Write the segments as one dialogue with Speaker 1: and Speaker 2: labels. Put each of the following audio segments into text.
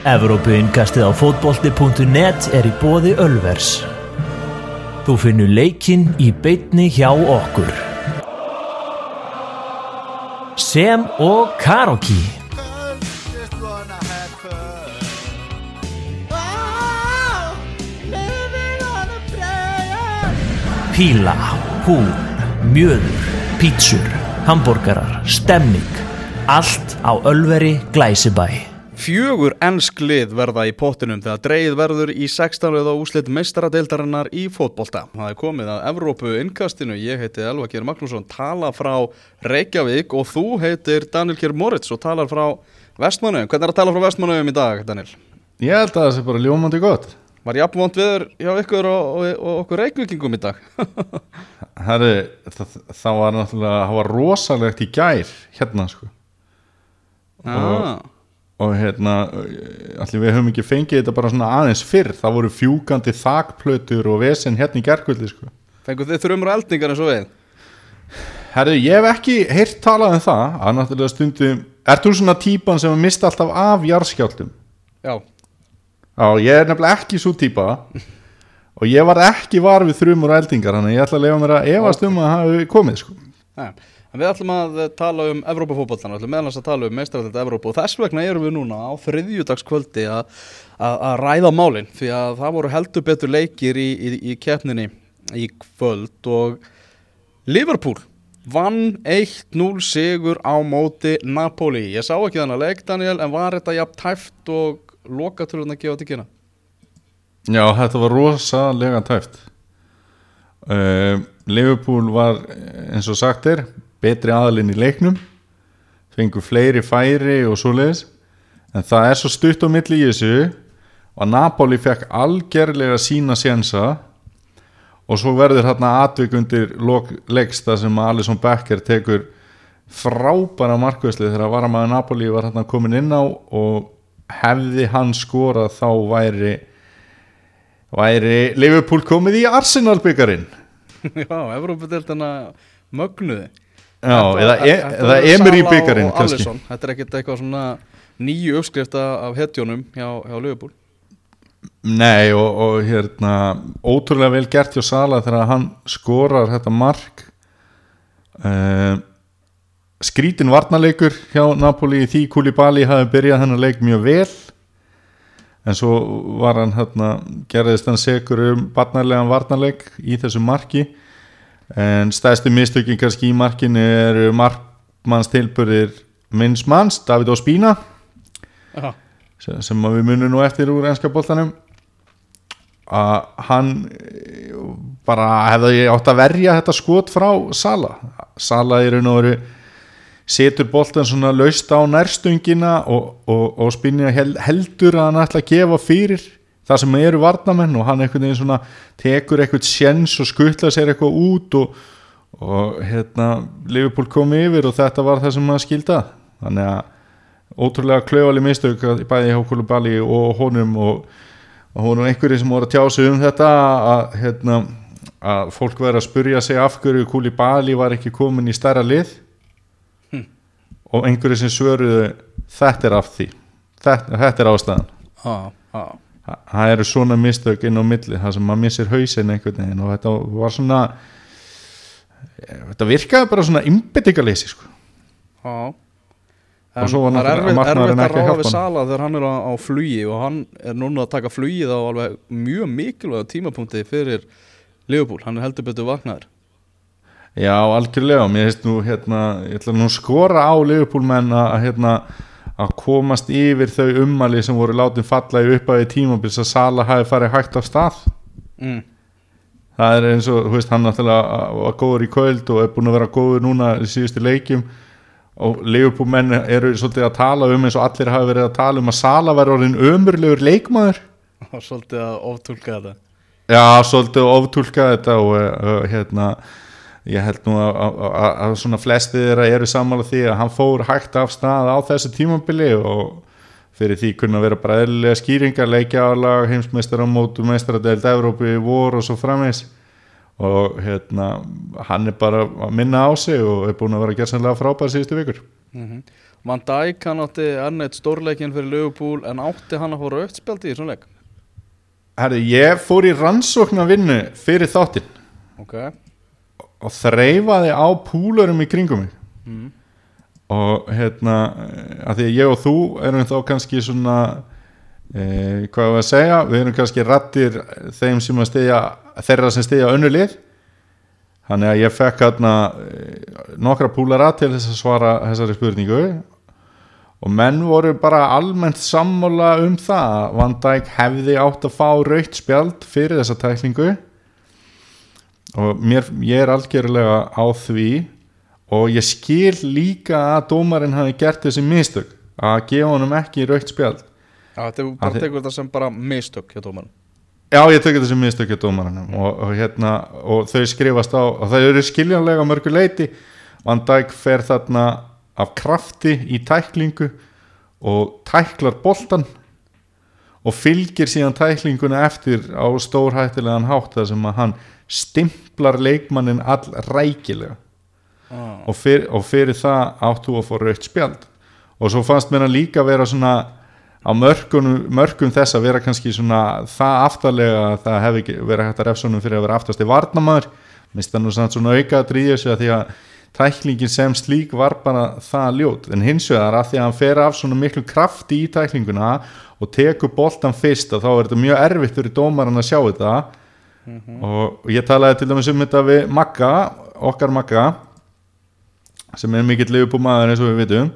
Speaker 1: Evrópuinkastið á fótbolti.net er í bóði Ölvers. Þú finnur leikinn í beitni hjá okkur. Sem og Karoki. Píla, húl, mjöður, pítsur, hambúrgarar, stemming. Allt á Ölveri Glæsibæ.
Speaker 2: Fjögur ennsk lið verða í pottinum þegar dreigið verður í 16. og úslit meistaradeildarinnar í fótbolta. Það er komið að Evrópu innkastinu, ég heiti Elva Geir Magnússon, tala frá Reykjavík og þú heitir Daniel Kjær Moritz og talar frá Vestmannaugum. Hvernig er að tala frá Vestmannaugum í dag, Daniel?
Speaker 3: Ég held að það sé bara ljómandi gott
Speaker 2: Var jafnvont viður hjá ykkur og, og, og okkur Reykjavíkingum í dag?
Speaker 3: Herri, það, það var náttúrulega það var rosalegt í gær hérna sko
Speaker 2: ah,
Speaker 3: og hérna, allir við höfum ekki fengið þetta bara svona aðeins fyrr það voru fjúkandi þakplötur og vesen hérna í gærkvöldi sko
Speaker 2: fengur þið þrjumur eldningar eins og við?
Speaker 3: Herri, ég hef ekki heyrt talað um það að náttúrulega stundum Ert þú svona típan sem að mista alltaf af jarðskjáltum?
Speaker 2: Já,
Speaker 3: Já, ég er nefnilega ekki svo típa og ég var ekki var við þrjumur og eldingar þannig að ég ætla að lefa mér að efast um að það hafi komið sko.
Speaker 2: Nei, en við ætlum að eh, tala um Evrópafótbollan, við ætlum meðal þess að tala um meistaradeilda Evrópu og þess vegna erum við núna á þriðjudagskvöldi að ræða málin því að það voru heldur betur leikir í, í, í keppninni í kvöld og Liverpool vann 1-0 sigur á móti Napoli. Ég sá ekki þannig að leik Daniel en var þetta jafn tæft og lokatöluðin að gefa til kynna?
Speaker 3: Já, þetta var rosalega tæft uh, Liverpool var eins og sagt er betri aðalinn í leiknum fengur fleiri færi og svoleiðis en það er svo stutt á milli í þessu og Napoli fekk algerlega sína sénsa og svo verður hérna atvik undir leggsta sem að Alisson Becker tekur frábæra markvæsli þegar varamæður Napoli var hérna komin inn á og hefði hann skorað þá væri væri Liverpool komið í Arsenal byggarinn
Speaker 2: Já, Evrópadeildina mögnuði.
Speaker 3: Eða, e, eða Emery
Speaker 2: Salah
Speaker 3: byggarinn.
Speaker 2: Þetta er ekkert eitthvað svona nýju uppskrifta af hetjónum hjá, hjá Liverpool.
Speaker 3: Nei og, og hérna ótrúlega vel gert hjá Sala þegar hann skorar þetta mark uh, skrítin varnarleikur hjá Napoli í því Koulibaly hafi byrjað hennar leik mjög vel en svo var hann hérna, gerðist hann segur um barnarlegan varnarleik í þessu marki en stæðstu mistökin kannski í markinu eru markmanns tilbyrðir minns manns, David Ospina
Speaker 2: Já.
Speaker 3: sem, við munum nú eftir úr enska boltanum. Að hann bara hefði átt að verja þetta skot frá Sala. Sala í raun og veru setur boltan svona laust á nærstungina og, og, og spinja heldur að hann ætla að gefa fyrir það sem eru varnamenn og hann einhvern veginn svona tekur eitthvað sjens og skuttla sér eitthvað út og, og hérna Liverpool kom yfir og þetta var það sem maður skilda þannig að ótrúlega klauðali mistök að- bæði hjá Koulibaly og honum og, og honum einhverju sem voru að tjá sig um þetta að, hérna, að fólk verður að spurja sig af hverju Koulibaly var ekki komin í stærra lið. Og einhverju sem svöruðu þetta er af því. Þetta, þetta er ástæðan.
Speaker 2: Já, já.
Speaker 3: Þa- það eru svona mistök inn á milli það sem maður missir hausinn einhvern veginn og þetta var svona þetta virkaði bara svona innbyttingaleysi sko.
Speaker 2: Já
Speaker 3: Og
Speaker 2: En
Speaker 3: svo var náttúrulega
Speaker 2: að ráða við. Sala þegar hann er á, á flugi og hann er núna að taka flugið á alveg mjög mikilvæg tímapunkti fyrir Liverpool, hann er heldur betur vaknaður
Speaker 3: Já, algjörlega, mér finnst nú hérna, ég ætla nú skora á Liverpool menn að hérna að komast yfir þau ummali sem voru látin falla í uppæði tímabils að Sala hafi farið hægt af stað.
Speaker 2: Mm.
Speaker 3: það er eins og, veist, hann náttúrulega var góður í kvöld og er búin að vera góður núna í síðustu leikjum. Og Liverpool menn eru svolítið að tala um eins og allir hafi verið að tala um að Sala var orðin ömurlegur leikmaður.
Speaker 2: Og svolítið að oftúlka þetta.
Speaker 3: Já, svolítið oftúlka þetta og uh, hérna ég held nú að, svona flesti þeirra eru sammála því að hann fór hægt af stað á þessu tímabili og fyrir því kunna vera bara eðlilega skýringar leikja álag, heimsmeistar á mótu meistaradeild Evrópu í vor og svo framins og hérna hann er bara að minna á sig og er búin að vera gerðsanlega frábær síðustu vikur.
Speaker 2: Mm Van Dijk hann átti enn eitt stórleikin fyrir Liverpool en átti hann að fá rauðspjaldi í svona leik?
Speaker 3: Herri, ég fór í rannsókna vinnu fyrir þáttinn.
Speaker 2: Ok,
Speaker 3: og þreifaði á púlurum í kringum mig.
Speaker 2: Mm.
Speaker 3: og hérna að því að ég og þú erum þá kannski svona e, hvað var að segja við erum kannski rattir þeim sem að stiðja þeirra sem stiðja önnu lið. Þannig að ég fekk hérna e, nokkra púlara til þess að svara þessari spurningu. Og menn voru bara almennt sammála um það að Van Dijk hefði átt að fá raukt spjald fyrir þessa tæklingu og mér, ég er algjörlega á því og ég skil líka að dómarinn hafi gert þessi mistök að gefa honum ekki raukt spjald.
Speaker 2: Já, þetta er
Speaker 3: Að
Speaker 2: bara
Speaker 3: þið-
Speaker 2: tekur þetta sem bara mistök hjá dómarum
Speaker 3: Já, ég tökja þessi mistök hjá dómarinn og, og, hérna, og þau skrifast á og þau eru skiljanlega mörgu leiti Van Dijk fer þarna af krafti í tæklingu og tæklar boltan og fylgir síðan tæklinguna eftir á stórhættilegan hátt þar sem að hann stimplar leikmannin all rækilega
Speaker 2: ah.
Speaker 3: og, fyr, og fyrir það áttu að fá raukt spjald. Og svo fannst mér hann líka vera svona á mörkum, mörkum þess að vera kannski svona það aftarlega að það hefði verið hægt að refsónum fyrir að vera aftast í varnamaður minnst það nú svona auka að dríja sig að því að tæklingin sem slík var bara það ljót. En hins vegar að því að hann fer af svona miklu krafti í tæklinguna og tekur boltan fyrst og þá er þetta mjög erfitt fyrir dómaran að sjá þetta og ég talaði til dæmis um þetta við Magga, okkar Magga sem er mikill liðbúmaður eins og við vitum.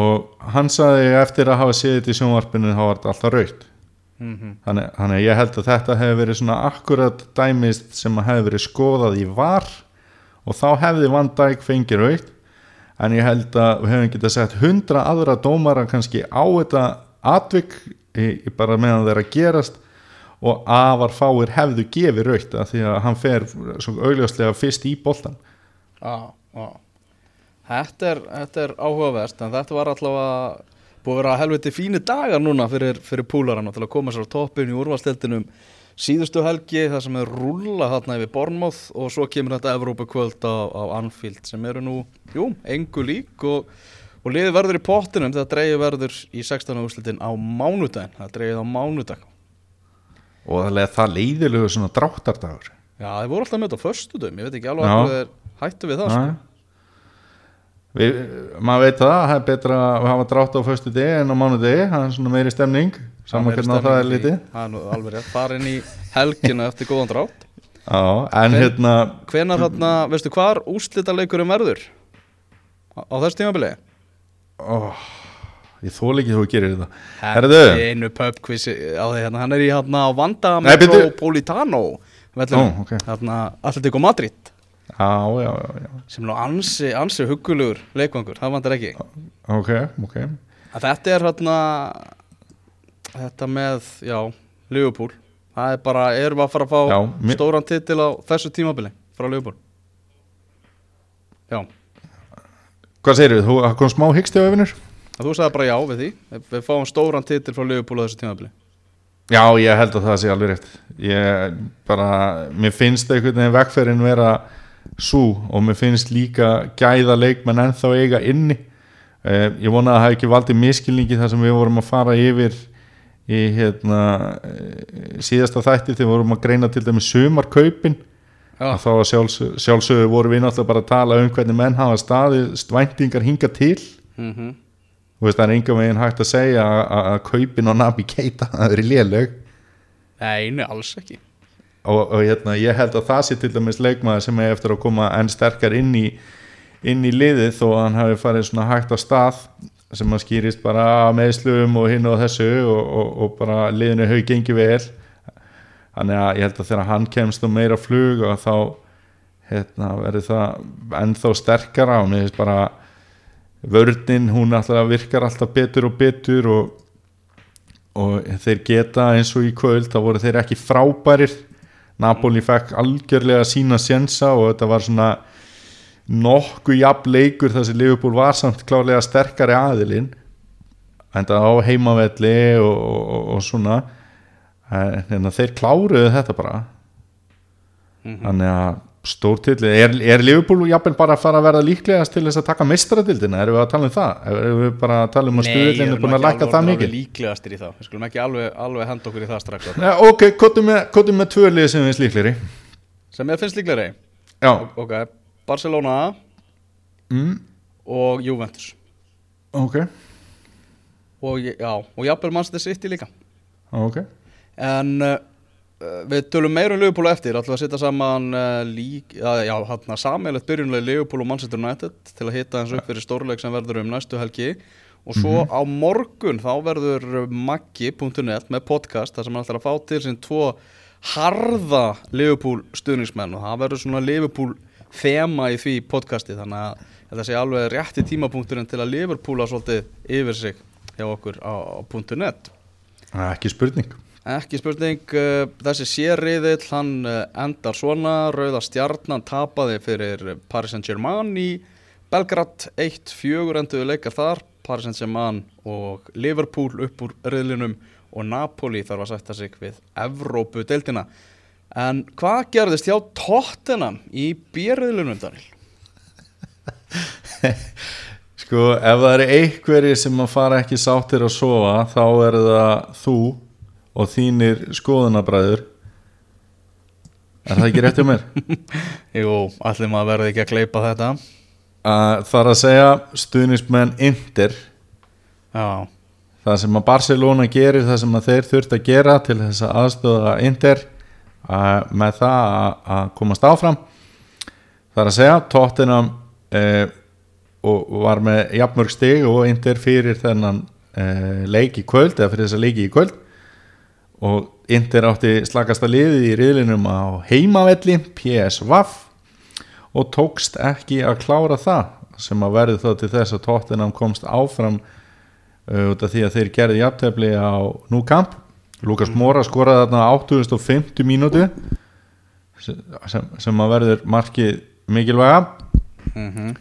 Speaker 3: Og hann saði eftir að hafa séð þetta í sjónvarpinu þá var þetta alltaf raut
Speaker 2: mm
Speaker 3: þannig, þannig að ég held að þetta hefði verið svona akkurat dæmist sem að hefði verið skoðað í var og þá hefði Van Dijk fengið raut en ég held að við hefum getað sett hundra aðra dómara kannski á þetta atvik í, í bara meðan þeirra gerast og afar fáir hefðu gefið raut af því að hann fer augljóslega fyrst í boltan
Speaker 2: Já, já. Þetta er, þetta er áhugavert en þetta var allavega búið að vera helviti fíni dagar núna fyrir, fyrir púlarana til að koma sér á toppin í úrvalstildinum síðustu helgi það sem er rúlla þarna yfir Bornmoth og svo kemur þetta Evrópa kvöld á, á Anfield sem eru nú, jú, engu lík og, og liði verður í pottinum þegar dreigi verður í 16. úrslitin á mánudaginn, það dreigið á mánudag
Speaker 3: og það leið það leiðilegu svona dráttardagur
Speaker 2: Já, þeir voru alltaf með þetta á föstudum, ég veit ekki alveg að þeir hættu við það sko.
Speaker 3: Maður veit það, það er betra að hafa drátt á föstu degi en á mánu degi, það er svona meiri stemning saman hvernig það er litið
Speaker 2: Það er farin í helgina eftir góðan drátt
Speaker 3: Já, en
Speaker 2: Hven-
Speaker 3: hérna
Speaker 2: Hvenar þarna, veistu hvar úrslitaleikurinn verður? Á, á þessu tímabili?
Speaker 3: ó, ég þól ekki þú gerir þetta. Herðu,
Speaker 2: Einu pubquiz á því hérna, hann er í hérna á Vanda. Metropolitano
Speaker 3: Ó, ok.
Speaker 2: hérna Atletico Madrid.
Speaker 3: Já, já, já, já.
Speaker 2: Sem er nú ansi, ansi huggulegur leikvangur, það vandar ekki.
Speaker 3: Ok, ok.
Speaker 2: Að Þetta er hérna þetta með, já, Liverpool. Það er bara, erum við að fara að fá
Speaker 3: Já, mér-
Speaker 2: stóran titil á þessu tímabili frá Liverpool? Já,
Speaker 3: Hvað segir þú, það kom smá hyggst á öfinur?
Speaker 2: Að þú sagði bara já við því. Við, fáum stóran titil frá Liverpool á þessu tímabili.
Speaker 3: Já, ég held að það sé alveg rétt. Ég bara, mér finnst einhvern veginn vegferðin vera svo og mér finnst líka gæða leikmenn ennþá eiga inni. Eh, Ég vona að það hafi ekki valdið miskilningi þar sem við vorum að fara yfir í hérna eh, síðasta þætti þegar vorum að greina til dæmis sumarkaupin. Þá að sjálfs, sjálfsögur vorum við náttúrulega bara að tala um hvernig menn hafa staðið væntingar hinga til.
Speaker 2: Mm
Speaker 3: Þú veist, það er enga veginn hægt að segja að, kaupin á Nabi Keita það er léleg.
Speaker 2: Nei, nei, alls ekki.
Speaker 3: Og, og hérna, ég held að það sé til dæmis leikmaður sem er eftir að koma enn sterkar inn í, inn í liðið þó að hann hafi farið svona hægt á stað sem að skýrist bara meðslum og hinn og þessu og, og, og bara liðinu hefur gengið vel. Þannig að ég held að þegar hann kemst og meira flug og þá hérna, verður það ennþá sterkara og mér finnst bara vörnin, hún alltaf virkar alltaf betur og betur og, og þeir geta eins og í kvöld, þá voru þeir ekki frábærir. Napoli fekk algjörlega sína sjensa og þetta var svona nokkuð jafn leikur þar sem Liverpool var samt klárlega sterkari aðilinn enda á heimavelli og, og, og svona. En þeir kláruðu þetta bara.
Speaker 2: Mhm.
Speaker 3: þannig að stórtilli, er, er Liverpool jafnvel bara að fara að verða líklegast til þess að taka mestradildina, erum við að tala um það? Erum við bara að tala um að stuðillin er búin að lækka það mikið?
Speaker 2: líklegastir í það. Við skulum ekki alveg, alveg henda okkur í það strax
Speaker 3: ja, ok, kottum með, með tvölið sem við eins líklegri.
Speaker 2: Sem ég finnst líklegri?
Speaker 3: Já,
Speaker 2: Ok, Barcelona
Speaker 3: mm,
Speaker 2: og Juventus.
Speaker 3: Ok.
Speaker 2: Og, já, og jafnvel Manchester City líka.
Speaker 3: Ok,
Speaker 2: En uh, við tölum meira um Liverpool á eftir Alltaf að setja saman uh, lík, já, já hann sammeilegt byrjunlega Liverpool og Manchester United Til að hitta hans upp fyrir stórleik sem verður um næstu helgi. Og svo á morgun þá verður maggi.net með podcast þar sem hann ætlar að fá til sín tvo harða Liverpool stuðningsmenn. Og það verður svona Liverpool þema í því podcasti þannig að þetta sé alveg rétti tímapunkturinn til að Liverpoola svolítið yfir sig hjá okkur á, á .net.
Speaker 3: Ekki spurning
Speaker 2: Ekki spurning, uh, þessi sérriðill hann uh, endar svona, Rauða Stjarnan tapaði fyrir Paris Saint-Germain í Belgrad 1-4 enduðu leikar þar, Paris Saint-Germain og Liverpool upp úr riðlinum og Napoli þarf að sætta sig við Evrópu-deildina. En hvað gerðist hjá Tottenham í björriðlunum, Daniel?
Speaker 3: Sko, ef það eru einhverjir sem að fara ekki sáttir að sofa þá er það þú og þínir skoðunabræður Er það ekki rétt hjá mér?
Speaker 2: Jú, allir maður verði ekki að kleipa þetta.
Speaker 3: Að það er að segja stuðnismenn Inter.
Speaker 2: Já,
Speaker 3: það sem að Barcelona gerir það sem að þeir þurft að gera til þess að aðstöða Inter að, með það að, að komast áfram. Það er að segja Tottenham eh, og var með jafnmörg stig og Inter fyrir þennan eh, leik í kvöld eða fyrir þessa leiki í kvöld og Inter átti slakasta liðið í riðlinum á heimavelli PSV og tókst ekki að klára það sem að verði þá til þess að Tottenham komst áfram uh, út af því að þeir gerði jafntefli á Núkamp. Lukas Mora skoraði þarna á 850 mínútu sem, sem að verður markið mikilvæga.
Speaker 2: Mhm.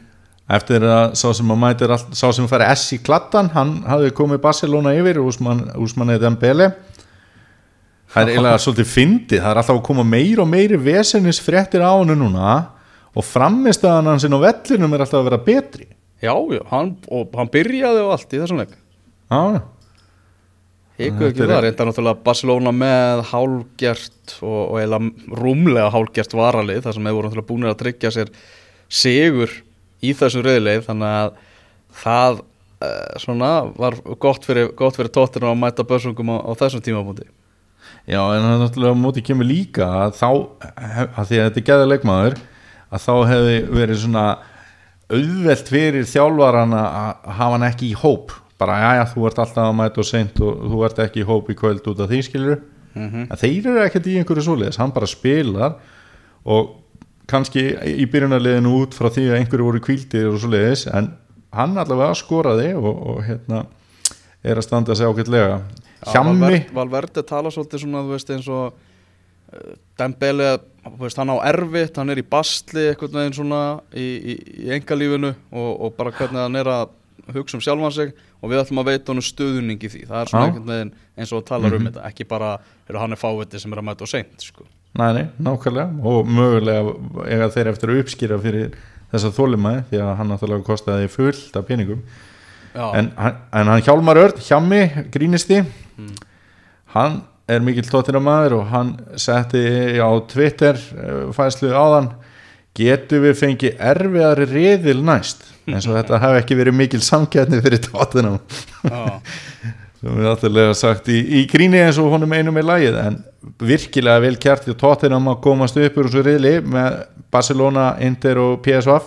Speaker 3: Eftir að sá sem að mætir all, sá sem færi S í kladdan hann hafði komið Barcelona yfir Úsmann eða Dembele það er eiginlega svolítið fyndið. Það er alltaf að koma meir og meiri vesennis fréttir á hann núna og framistæðan hans inn á vellinum er alltaf að vera betri.
Speaker 2: Já, já, hann, og hann byrjaði og allt í þessum leik.
Speaker 3: já, já.
Speaker 2: Hikuðu ekki það, reynda náttúrulega Barcelona með hálgert og, og eiginlega rúmlega hálgert varalið þar sem voru náttúrulega búinir að tryggja sér sigur í þessum reyðleið þannig að það uh, svona var gott fyrir, gott fyrir tóttina að mæta börsungum á, á þessum tímabúndi
Speaker 3: Já, en það er náttúrulega á móti kemur líka að þá, að því að þetta er geða leikmaður að þá hefði verið svona auðvelt fyrir þjálfaran að hafa hann ekki í hóp. Bara, já, já, þú ert alltaf að mæta og seint og þú ert ekki í hóp í kvöld út af því skilur
Speaker 2: mm
Speaker 3: en þeir eru ekkert í einhverju svoleiðis. Hann bara spilar og kannski í byrjunarliðinu út frá því að einhverju voru kvíldir og svoleiðis en hann allavega skoraði og, og hérna er að standa sig ágætlega Hjammi
Speaker 2: Valverde tala svolítið svona þú veist eins og uh, Dembele, hann á erfitt hann er í bastli eitthvað veginn svona í, í, í engalífinu og, og bara hvernig hann er að hugsa um sjálfan sig og við ætlum að veita hann stuðning í því. Það er svona
Speaker 3: Já.
Speaker 2: einhvern veginn eins og talar um þetta ekki bara, eru hann er fáviti sem er að mæta og seint sko.
Speaker 3: Nei, nei, nákvæmlega. Og mögulega eiga þeir eftir að uppskýra fyrir þessa þólimæði því að hann náttúrulega kostaði fullt af peningum en, en hann Hjálmar Örn, Hjammi, grínisti hann er mikill tóttina maður og hann setti á Twitter eh, fæslu áðan getum við fengið erfiðari riðil næst? Eins og þetta hefði ekki verið mikil samkjætni fyrir tóttina
Speaker 2: já,
Speaker 3: sem við náttúrulega sagt í, í gríni eins og honum einum er lagið en virkilega vel kjart í tóttinam að komast upp úr þessu riðli með Barcelona, Inter og PSV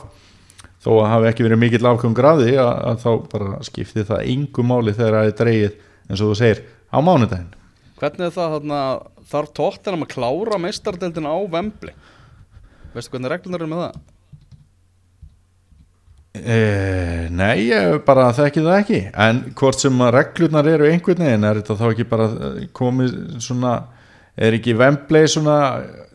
Speaker 3: þó að hafi ekki verið mikill afkvæm graði að, að þá bara skipti það engu máli þegar það er dreigið eins og þú segir á mánudaginn.
Speaker 2: Hvernig er það þarna, þarf tóttina að klára meistardeldina á Vembli veistu hvernig reglunar eru með það?
Speaker 3: e, Nei, ég bara þekki það ekki. En hvort sem að reglurnar eru einhvern veginn er þetta þá ekki bara eh, komið svona er ekki Vembley svona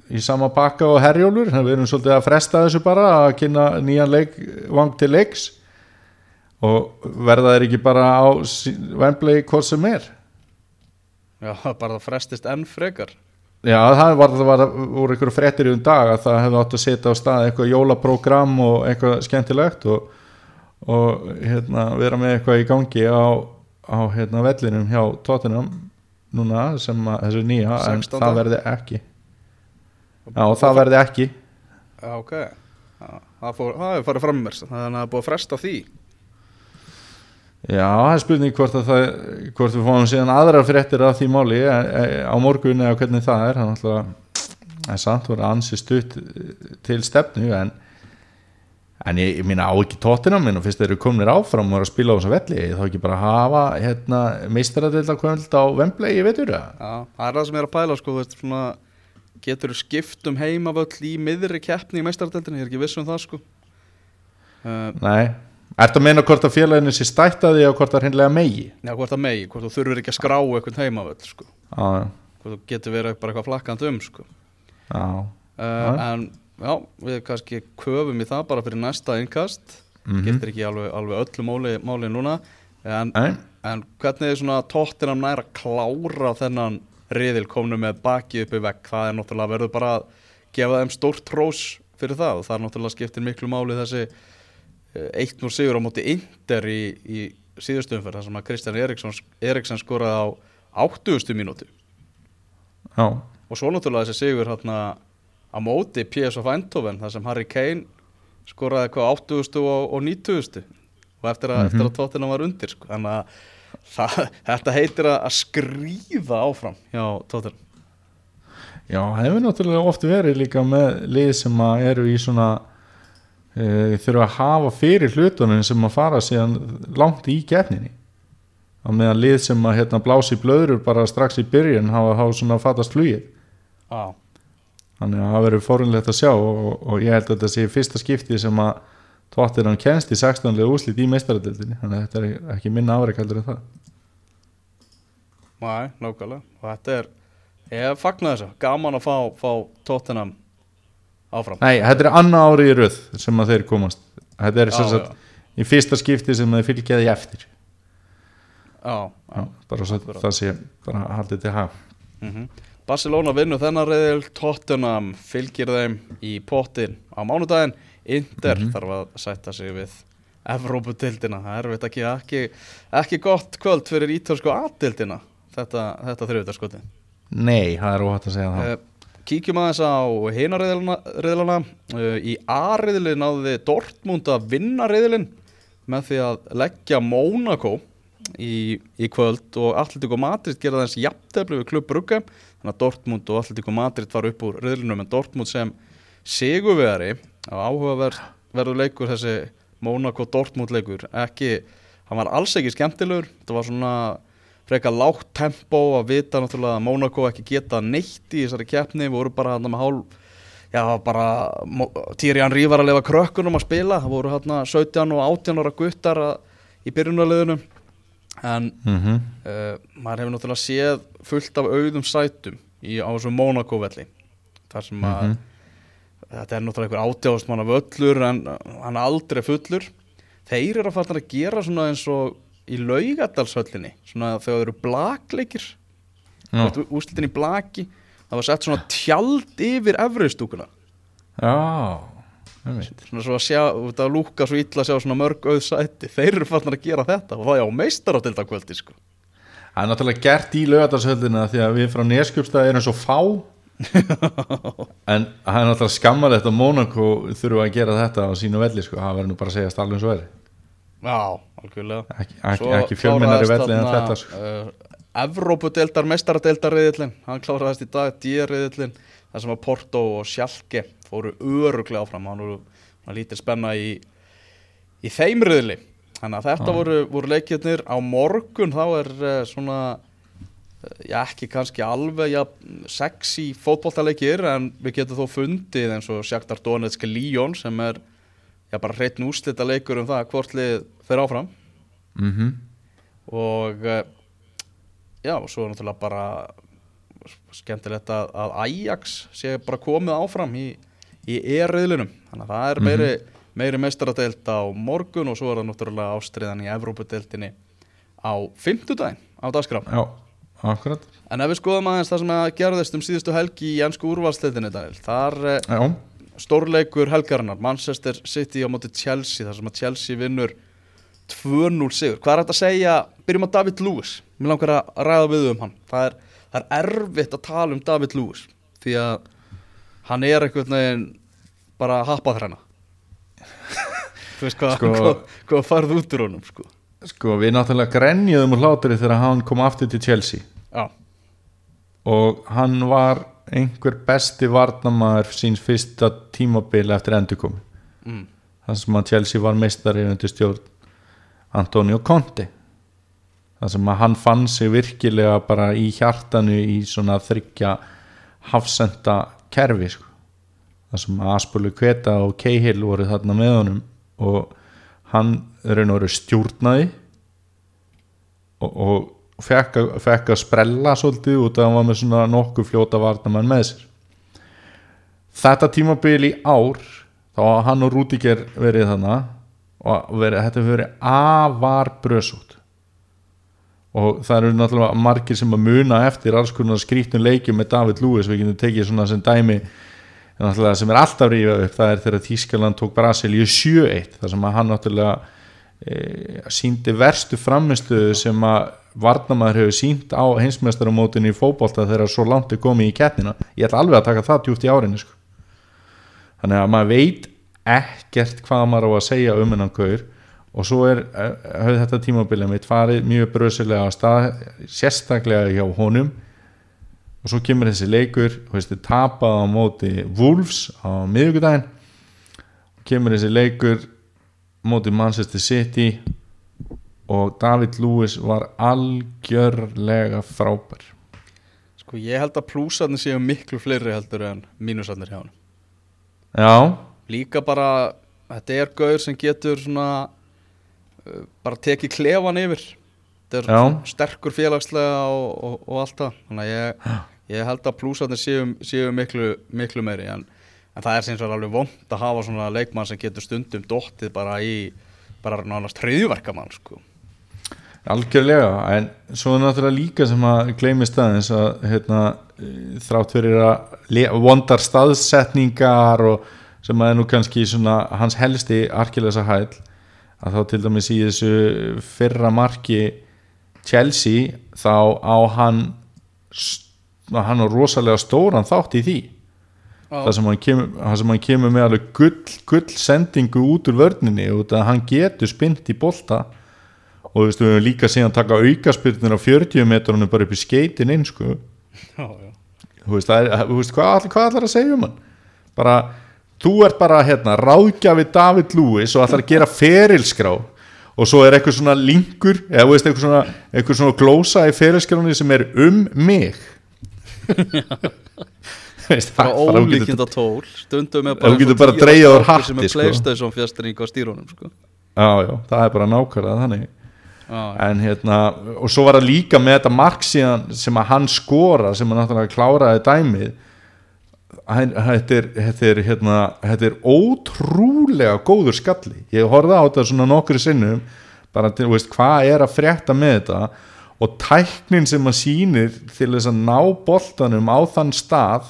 Speaker 3: í sama bakka og herjólfur. Við erum svolítið að fresta þessu bara að kynna nýjan leik vang til leiks. Og verða þeir ekki bara á Wembley hvort sem er?
Speaker 2: Já, bara það frestist enn frekar.
Speaker 3: Já, það var, það var, voru einhverju fréttir í um dag að það hefði átt að setja á stað eitthvað jólaprógram og eitthvað skemmtilegt og, og hérna, vera með eitthvað í gangi á, á hérna, vellinum hjá Tottenham núna sem að þessu nýja en
Speaker 2: 16.
Speaker 3: það verði ekki Já, það verði ekki.
Speaker 2: Já, ok. Já, Það hefur farið fram mér þannig að það er búið að fresta því.
Speaker 3: Já, það er spurning hvort, að það, hvort við fáum síðan aðrar fréttir af því máli e, e, á morgun eða hvernig það er. Er náttúrulega það er samt voru ansi stutt til stefnu en, en ég, ég minna á ekki tóttina minn og fyrst þeir eru komnir áfram og eru að spila á þessa velli þá ekki bara hafa hérna, meistaradilda kvöld á Vemblei, ég veitur það
Speaker 2: Já, það er það sem ég er að pæla sko, veist, svona, getur skipt um heimavöll í miðri keppni í meistardeltinni, ég er ekki viss um það sko. uh,
Speaker 3: Nei, ertu að meina hvort að félaginu sé stættaði og hvort það hreinlega megi
Speaker 2: Já, hvort það megi, hvort þú þurfur ekki að skrá eitthvað heimavöll sko.
Speaker 3: Já,
Speaker 2: hvort þú getur verið bara eitthvað flakkand um sko.
Speaker 3: já,
Speaker 2: uh,
Speaker 3: Já.
Speaker 2: En já, við kannski köfum í það bara fyrir næsta innkast
Speaker 3: Mhm.
Speaker 2: Getur ekki alveg, alveg öllu máli, máli núna En. En hvernig er svona tóttinam nær að klára þennan riðil komnu með baki uppi vekk, það er náttúrulega verður bara að gefa þeim stórt rós fyrir það og það er náttúrulega skiptir miklu máli þessi eh, 1-0 sigur á móti Inder í, í síðustu umferð, þar sem að Kristján Eriksson, Eriksson skoraði á 80. mínútu
Speaker 3: já,
Speaker 2: og svo náttúrulega þessi sigur hérna á móti PSV Eindhoven, þar sem Harry Kane skoraði eitthvað 80. og, og 90. og eftir að, eftir að tóttina var undir sko. þannig að það, þetta heitir að að skríða áfram. Hjá tóttina
Speaker 3: Já, það hefur náttúrulega oft verið líka með lið sem að eru í svona e, þurfa að hafa fyrir hlutunum sem að fara síðan langt í gefninni á meðan lið sem að hérna, blási blöður bara strax í byrjun hafa, hafa svona fatast flugið.
Speaker 2: Já,
Speaker 3: þannig að það verður fórunlegt að sjá og, og ég held að þetta sé fyrsta skipti sem að tóttir hann kennst í 16. úslit í meistaradildinni þannig að þetta er ekki minna afreik heldur en það.
Speaker 2: Næ, nákvæmlega. Og þetta er, ég fagnar þessu. Gaman að fá, fá tóttina áfram.
Speaker 3: Nei, þetta er annað ári í röð sem að þeir komast. Þetta er sem sagt í fyrsta skipti sem þeir fylgjaði eftir.
Speaker 2: Já, já.
Speaker 3: Bara svo
Speaker 2: Akkurat.
Speaker 3: það sé bara haldið til haf
Speaker 2: Mm Barcelona vinnur þennan reyðil Tottenham fylgir þeim í pottin á mánudaginn Inter þarf að sætta sig við Evróputildina, það er erfitt ekki, ekki ekki gott kvöld fyrir ítölsku aðtildina þetta, þetta þriðutaskoti
Speaker 3: Nei, það er óhætt að segja það.
Speaker 2: Uh, Kíkjum aðeins á hina reyðilana uh, í A-reyðili náði Dortmund að vinna reyðilin með því að leggja Mónakó í, í kvöld og Atletico Madrid gera þess jafntefli við klubb Brugge. Þannig að Dortmund og Atletico Madrid var upp úr reyðlinum en Dortmund sem sigurvegari á áhugaverður leikur þessi Mónakó Dortmund leikur. Ekki, hann var alls ekki skemmtilegur. Þetta var svona frekar lágt tempo að vita náttúrulega að Mónakó ekki geta neitt í þessari keppni. Voru bara hann með hálf já bara Týri Henry var að lefa krökkunum að spila. Það voru hann 17 og 18 ára guttar í byrjunarliðunum en
Speaker 3: mm -hmm.
Speaker 2: uh, maður hefur náttúrulega séð fullt af auðum sætum í, á þessum Monaco velli. Þar sem að þetta er náttúrulega einhver átjáðast manna völlur en uh, hann er aldrei fullur. Þeir eru að fara að gera svona eins og í laugadalshöllinni svona þegar þeir eru blakleikir. Úslitin í blaki það var sett svona tjald yfir efriðstúkuna
Speaker 3: Já,
Speaker 2: svona svo að sjá, að lúka svo illa að sjá svona mörg auð sæti. Þeir eru farin að gera þetta og það er á meistar á kvöldi sko.
Speaker 3: Það er náttúrulega gert í lögatarsöldina því að við frá Neskjöpstað erum svo fá en það er náttúrulega skammalegt að Monaco þurfa að gera þetta á sínu velli sko, það verður nú bara að segja stallum svo er.
Speaker 2: Já, algjörlega.
Speaker 3: Ekki, ekki,
Speaker 2: Svo
Speaker 3: ekki fjölmennari velli en þetta sko.
Speaker 2: uh, Evrópudeildar, meistaradeildarriðillin Hann kláraðist í dag, D-riðillin Það sem að Porto og Schalke fóru öruglega áfram. Hann hann lítið spenna í, í þeim riðli. Þannig að þetta voru, voru leikirnir. Á morgun þá er uh, svona Já, ekki kannski alveg ja, sexy fótboltaleikir En við getum þó fundið eins og Shakhtar Donetsk Lyon sem er Já, bara hreitn úrslita leikur um það hvort lið fer áfram.
Speaker 3: Mm
Speaker 2: og eh, já, og svo er náttúrulega bara skemmtilegt að, að Ajax sé bara komið áfram í, í e-riðlinum. Þannig að það er meiri, meiri meistaradeild á morgun og svo er það náttúrulega ástriðan í Evrópudeildinni á fimmtudaginn á dagskrá.
Speaker 3: Já, akkurat.
Speaker 2: En ef við skoðum aðeins það sem að gerðist um síðustu helgi í ennsku úrvalstættinni Daniel Þar eh,
Speaker 3: Já,
Speaker 2: stórleikur helgarinnar Manchester City á móti Chelsea þar sem að Chelsea vinnur 2-0 sigur. Hvað er þetta að segja? Byrjum á David Lewis. Mér langar að ræða við um hann. Það er, það er erfitt að tala um David Lewis Því að hann er einhvern veginn bara happað hræna Þú veist hvað,
Speaker 3: Sko-
Speaker 2: hvað, hvað farð út úr honum sko.
Speaker 3: Sko við náttúrulega grenjuðum úr hlátri þegar hann kom aftur til Chelsea.
Speaker 2: Já,
Speaker 3: og hann var einhver besti varnamaður síns fyrsta tímabili eftir endurkomi
Speaker 2: mm.
Speaker 3: þar sem að Chelsea var meistari undir stjórn Antonio Conte. Þar sem að hann fann sig virkilega bara í hjartanu í svona þryggja hafsenda kerfi sko. þar sem að Aspulu Kveta og Cahill voru þarna með honum og hann raun og veru stjórnaði og, og fekk, að, fekk að sprella svolítið út að hann var með svona nokkuð fljóta varnamann með sér. Þetta tímabil í ár þá hafa hann og Rúdiger verið þannig og verið, þetta verið afar brösút og það eru náttúrulega margir sem að muna eftir alls konar skrítun leikjum með David Lewis. Við getum tekið svona sem dæmi sem er alltaf rífað upp. Það er þegar Þískaland tók Brasilíu 7-1 þar sem að hann náttúrulega e, síndi verstu framistuðu sem að varnamaður hefur sínt á heimsmeistaramótinu í fótbolta þegar svo langt er komið í keppnina. Ég ætla alveg að taka það djúpt í árinu sko. þannig að maður veit ekkert hvað maður á að segja um hennan gaur og svo er höfð þetta tímabilið mitt farið mjög bröðsilega á stað sérstaklega hjá honum. Og svo kemur þessi leikur þið tapað á móti Wolves á miðvikudaginn. Og kemur þessi leikur móti Manchester City og David Lewis var algjörlega frábær.
Speaker 2: Sko ég held að plúsarnir séu miklu fleiri heldur en mínusarnir hjá hann
Speaker 3: já,
Speaker 2: Líka bara, þetta er gaur sem getur svona uh, bara tekið klefan yfir. Þetta er sterkur félagslega og, og, og allt það. Þannig að ég, ég held að plúsarnir séu, séu miklu, miklu meiri en, en það er sem svo alveg vond að hafa svona leikmann sem getur stundum dottið bara í bara nánast hriðjuverkamann sko.
Speaker 3: algjörlega en svo er náttúrulega líka sem að gleymist aðeins að hérna, eh, þrátt fyrir að vondar staðsetningar og sem að er nú kannski svona hans helsti arkilesa hæll að þá til dæmis í þessu fyrra marki Chelsea þá á hann hann á rosalega stóran þátt í því það sem hann kemur, það sem hann kemur með alveg gull, gull sendingu út úr vörninni út að hann getur spynt í bolta. Og þú veist við höfum líka síðan taka aukaspyrnir á 40 metrunum bara upp í skeitin inn sko.
Speaker 2: Já, já.
Speaker 3: þú veist, er, þú veist hvað, hvað allar að segja um hann? Bara, þú ert bara hérna, ráðgjafi David Lewis og allar að gera ferilskrá. Og svo er eitthvað svona linkur eða veist, eitthvað svona, eitthvað svona glósa í ferilskráni sem er um mig. Veist,
Speaker 2: bara
Speaker 3: getur-
Speaker 2: ólíkinda tól. Stundum
Speaker 3: Ef
Speaker 2: bara
Speaker 3: bara
Speaker 2: tíu strákur sem er
Speaker 3: sko.
Speaker 2: Playstation fjastring á stýrunum sko.
Speaker 3: já, já, það er bara nákvæmlega þannig.
Speaker 2: Já,
Speaker 3: en hérna, og svo var það líka með þetta mark síðan sem að hann skora sem að náttúrulega kláraði dæmið. Þetta er, þetta er, hérna, þetta er ótrúlega góður skalli. Ég horfði á þetta svona nokkru sinnum bara til, veist, hvað er að frétta með þetta? Og tæknin sem að sýnir til þess að ná boltanum á þann stað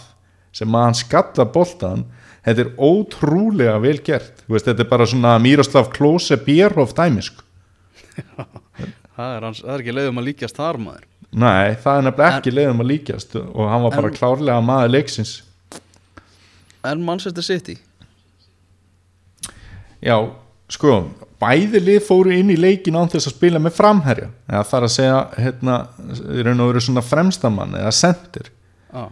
Speaker 3: sem að hann skalla boltan þetta er ótrúlega vel gert. Veist, þetta er bara svona Miroslav Klose Bierhoff dæmi sko.
Speaker 2: Það, er hans, það er ekki leiðum að líkjast þar maður.
Speaker 3: Nei, það er nefnilega ekki leiðum að líkjast og hann var bara
Speaker 2: En-
Speaker 3: klárlega maður leiksins.
Speaker 2: En Manchester City?
Speaker 3: Já, sko bæði lið fóru inn í leikin án þess að spila með framherja. Eða það er að segja hérna, í raun og veru svona fremstamann eða sendir
Speaker 2: já,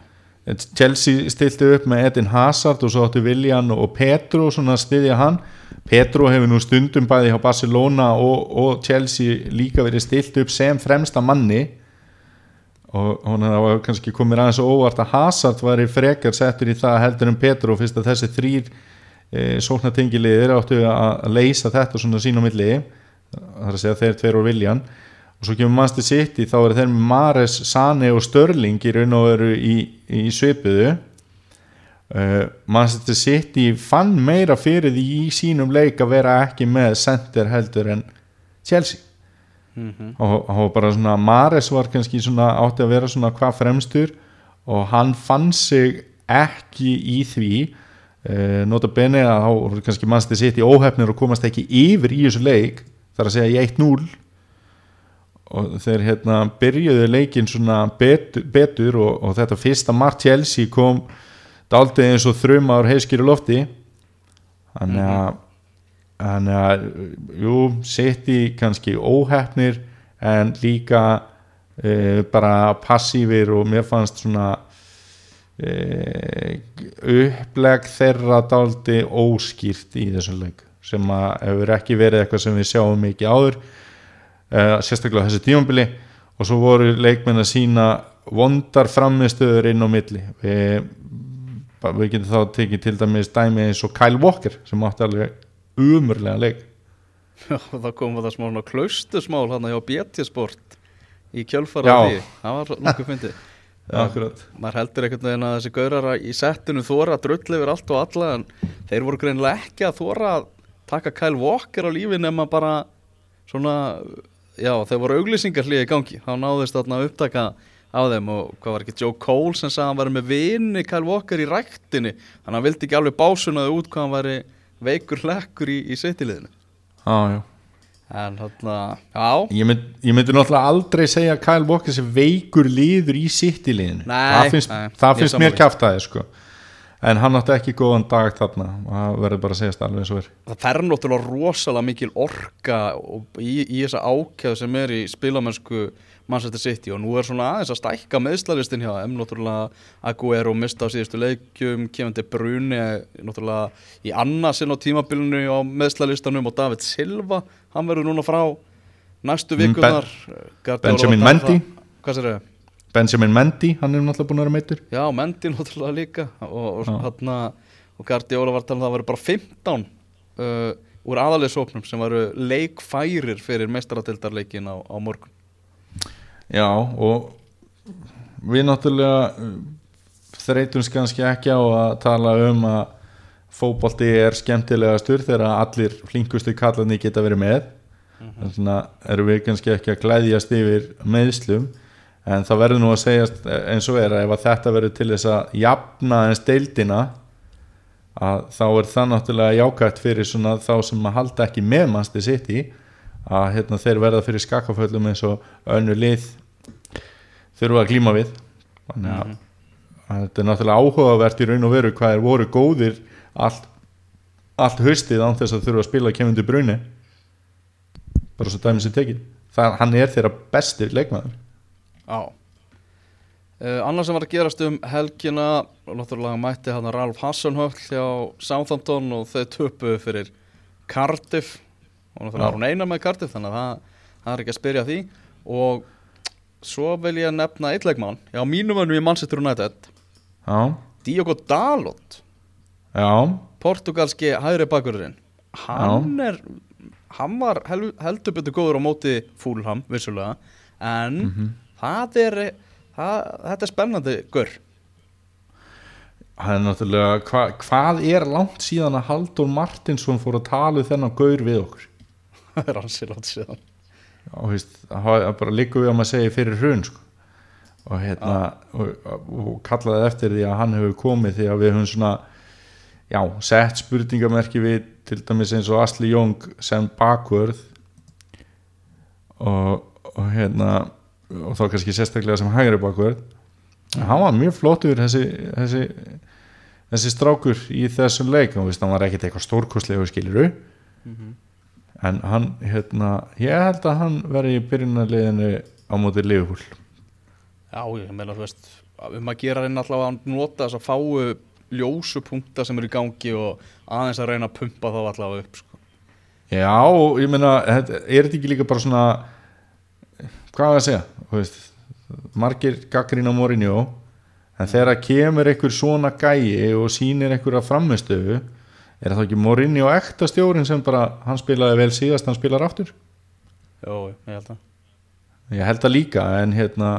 Speaker 3: Chelsea stilti upp með Edin Hazard og svo áttu Viljan og Petro svona að styðja hann. Petro hefur nú stundum bæði hjá Barcelona og, og Chelsea líka verið stilt upp sem fremsta manni. Og hún var kannski komið aðeins óvart að Hazard væri frekar settur í það heldur en Petro fyrst að þessi þrýr e, sóknartengilegir áttu að leysa þetta svona sín á milli. Það er að segja þeir tveir og Viljan og svo kemur Manchester City þá eru þeir með Mares, Sane og Störling í raun og veru í, í svipuðu. Uh, Manchester City fann meira fyrir því í sínum leik að vera ekki með center heldur en Chelsea.
Speaker 2: Mhm.
Speaker 3: og hann var bara svona Mares var kannski svona átti að vera svona hvað fremstur og hann fann sig ekki í því. Uh, nota bene að þá kannski sitt í óhefnir og komast ekki yfir í þessu leik þar að segja í 1-0 og þeir hérna byrjuðu leikin svona betur, betur og, og þetta fyrsta mark Chelsea kom daldið eins og þrumaður heiskir í lofti. Þannig að þannig að jú, City kannski óhefnir en líka e, bara passífir og mér fannst svona e, uppleg þeirra daldi óskýrt í þessum leik sem að hefur ekki verið eitthvað sem við sjáum mikið áður e, sérstaklega á þessu tímambili og svo voru leikmenn að sína vondar framistöður inn á milli við, við getum þá tekið til dæmis dæmi eins og Kyle Walker sem átti alveg umurlega leik
Speaker 2: Já, það kom það smá klaustusmál hann hjá BT Sport í kjölfara
Speaker 3: Já.
Speaker 2: því, það var nokkuð.
Speaker 3: Akkurat.
Speaker 2: maður heldur einhvern veginn að þessi gaurar í settinu þóra að drull yfir allt og alla en þeir voru greinilega ekki að þóra að taka Kyle Walker á lífi nema bara svona já þeir voru auglýsingar hlýði í gangi þá náðist þarna upptaka á þeim og hvað var ekki Joe Cole sem sagði hann væri með vini Kyle Walker í ræktinni þannig að hann vildi ekki alveg básunaði út hvað hann væri veikur hlekkur í, í sveitiliðinu
Speaker 3: Já, já
Speaker 2: en þarna, já
Speaker 3: Ég, mynd, ég myndi náttúrulega aldrei segja að Kyle Walker sé veikur liður í sitt í liðinu
Speaker 2: Nei,
Speaker 3: það finnst,
Speaker 2: nei,
Speaker 3: það finnst mér
Speaker 2: sammála.
Speaker 3: kjaftaði sko. En hann átti ekki góðan dag þarna og það verður bara að segja alveg eins og er
Speaker 2: það fer náttúrulega rosalega mikil orka í, í þessa ákjæðu sem er í spilamennsku Manchester City og nú er svona aðeins að stækka meðslalistin hjá þeim, náttúrulega Aguero mista á síðustu leikjum, Kevin De Bruyne náttúrulega í annarsinn á tímabilinu á meðslalistanum og David Silva, hann verður núna frá næstu
Speaker 3: Mm, Ben-
Speaker 2: vikunar Guardiola
Speaker 3: Benjamin Mendy.
Speaker 2: Hvað sér þau?
Speaker 3: Benjamin Mendy, hann er náttúrulega búin að vera meitur
Speaker 2: Já, Mendy náttúrulega líka. Og, og, hérna, og Guardiola var að tala um það að það verður bara 15 uh, úr aðaliðsóknum sem varu leikfærir fyrir meistaratildarleikin á, á morgun.
Speaker 3: Já, og við náttúrulega uh, þreytumst kannski ekki á að tala um að fótbolti er skemmtilegastur þegar allir flinkustu kallarni geta verið með. Þannig að erum við kannski ekki að glæðjast yfir meðslum en það verður nú að segjast eins og er að ef að þetta verður til þess að jafna eins deildina að þá er það náttúrulega jákvæmt fyrir svona þá sem að halda ekki með mannsti sitt í að hérna, þeir verða fyrir skakaföllum eins og önnu lið þurfa að glíma við. Þannig að, að þetta er náttúrulega áhugavert í raun og veru hvað er voru góðir allt, allt haustið án þess að þurfa að spila kemundu bruni bara svo dæmis er tekið. Það, hann er þeirra besti leikmaður
Speaker 2: Já. Uh, Annars sem var að gerast um helgina og náttúrulega mætti hann Ralf Hassenhöll hjá Southampton og þau töpuðu fyrir Cardiff. Og náttúrulega var hún eina með Cardiff þannig að það, það er ekki að spyrja því. Og svo vil ég nefna eitt leikmann. Já, mínum önum í Manchester United.
Speaker 3: Já,
Speaker 2: Diogo Dalot.
Speaker 3: Já,
Speaker 2: portugalski hægri bakurinn. Hann er hann var hel, heldur betur góður á móti Fúlham, vissulega. En
Speaker 3: Mhm.
Speaker 2: Það er það, þetta er spennandi gaur.
Speaker 3: Hann er náttúrulega hva, hvað er langt síðan að Haldur Martinsson fór að tala þennan gaur við okkur?
Speaker 2: Það er hansi látt síðan.
Speaker 3: Og veist, það bara líka við að maður segja fyrir hrun sko. og hérna og, og kallaði eftir því að hann hefur komið því að við höfum svona já, sett spurningamerki við til dæmis eins og Asli Jóng sem bakvörð. Og, og hérna og þá kannski sérstaklega sem hægri bakvörð en hann var mjög flottur þessi, þessi, þessi strákur í þessum leik. Og hann var ekkert eitthvað stórkostlegu skiliru en hann, hérna ég held að hann verði í byrjunarliðinu á móti Liverpool.
Speaker 2: Já, ég meina þú veist um að gera reyna allavega að nota þess að fáu ljósupunkta sem eru í gangi og aðeins að reyna að pumpa þá allavega upp sko.
Speaker 3: já, og ég meina er þetta ekki líka bara svona hvað er að segja? Veist, margir gaggrín á Mourinho en þegar kemur einhver svona gæi og sýnir einhverja framistöfu er það ekki Mourinho ekta stjórin sem bara, hann spilaði vel síðast hann spilar aftur?
Speaker 2: Jó, ég held að
Speaker 3: ég held það líka en hérna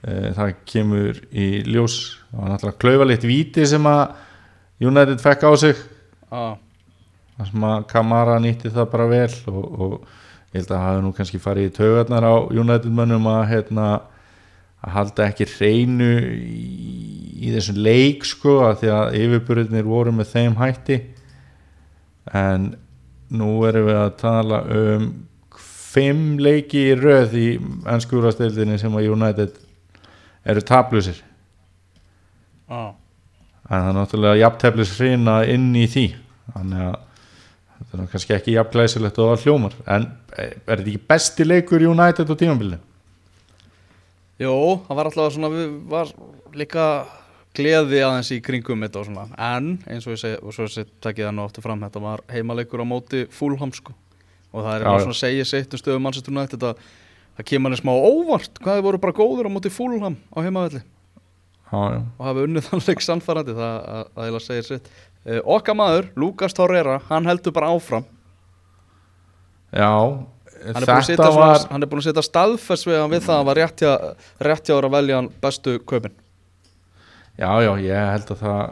Speaker 3: e, það kemur í ljós það var náttúrulega klaufalitt víti sem að United fekk á sig.
Speaker 2: Ah,
Speaker 3: þar sem að Kamara nýtti það bara vel og, og ég held að hafi nú kannski farið í taugarnar á United mönnum að hérna að halda ekki hreinu í, í þessum leik sko að því að yfirburðinir voru með þeim hætti. En nú erum við að tala um fimm leiki í röð í ennskúrastildinni sem að United eru tablusir
Speaker 2: ah.
Speaker 3: en það er náttúrulega jafnteflis hrina inn í því. Þannig að þetta er kannski ekki jafn glæsilegt og það hljómar. En er þetta ekki besti leikur United á tímabilinu?
Speaker 2: Jó, það var alltaf svona við var líka gleði aðeins í kringum þetta og svona. En eins og ég segi, og svo ég segi takkið það nú aftur fram þetta var heimaleikur á móti Fulham sko. Og það er
Speaker 3: Já,
Speaker 2: svona að segja sitt um stöðum mannsistur nætt þetta það kemur hann smá óvart hvað þið voru bara góður á móti Fulham á heimavelli.
Speaker 3: Já, já,
Speaker 2: og hafi unnið þann leik sannfærandi það að, að ég segja sitt uh, okkar maður, Lucas Torreira, hann heldur bara áfram.
Speaker 3: Já
Speaker 2: hann er búin var... er að setja staðfest við hann við það að hann var rétt hjá, rétt hjá þér að velja hann bestu kaupin.
Speaker 3: Já, já, ég held að það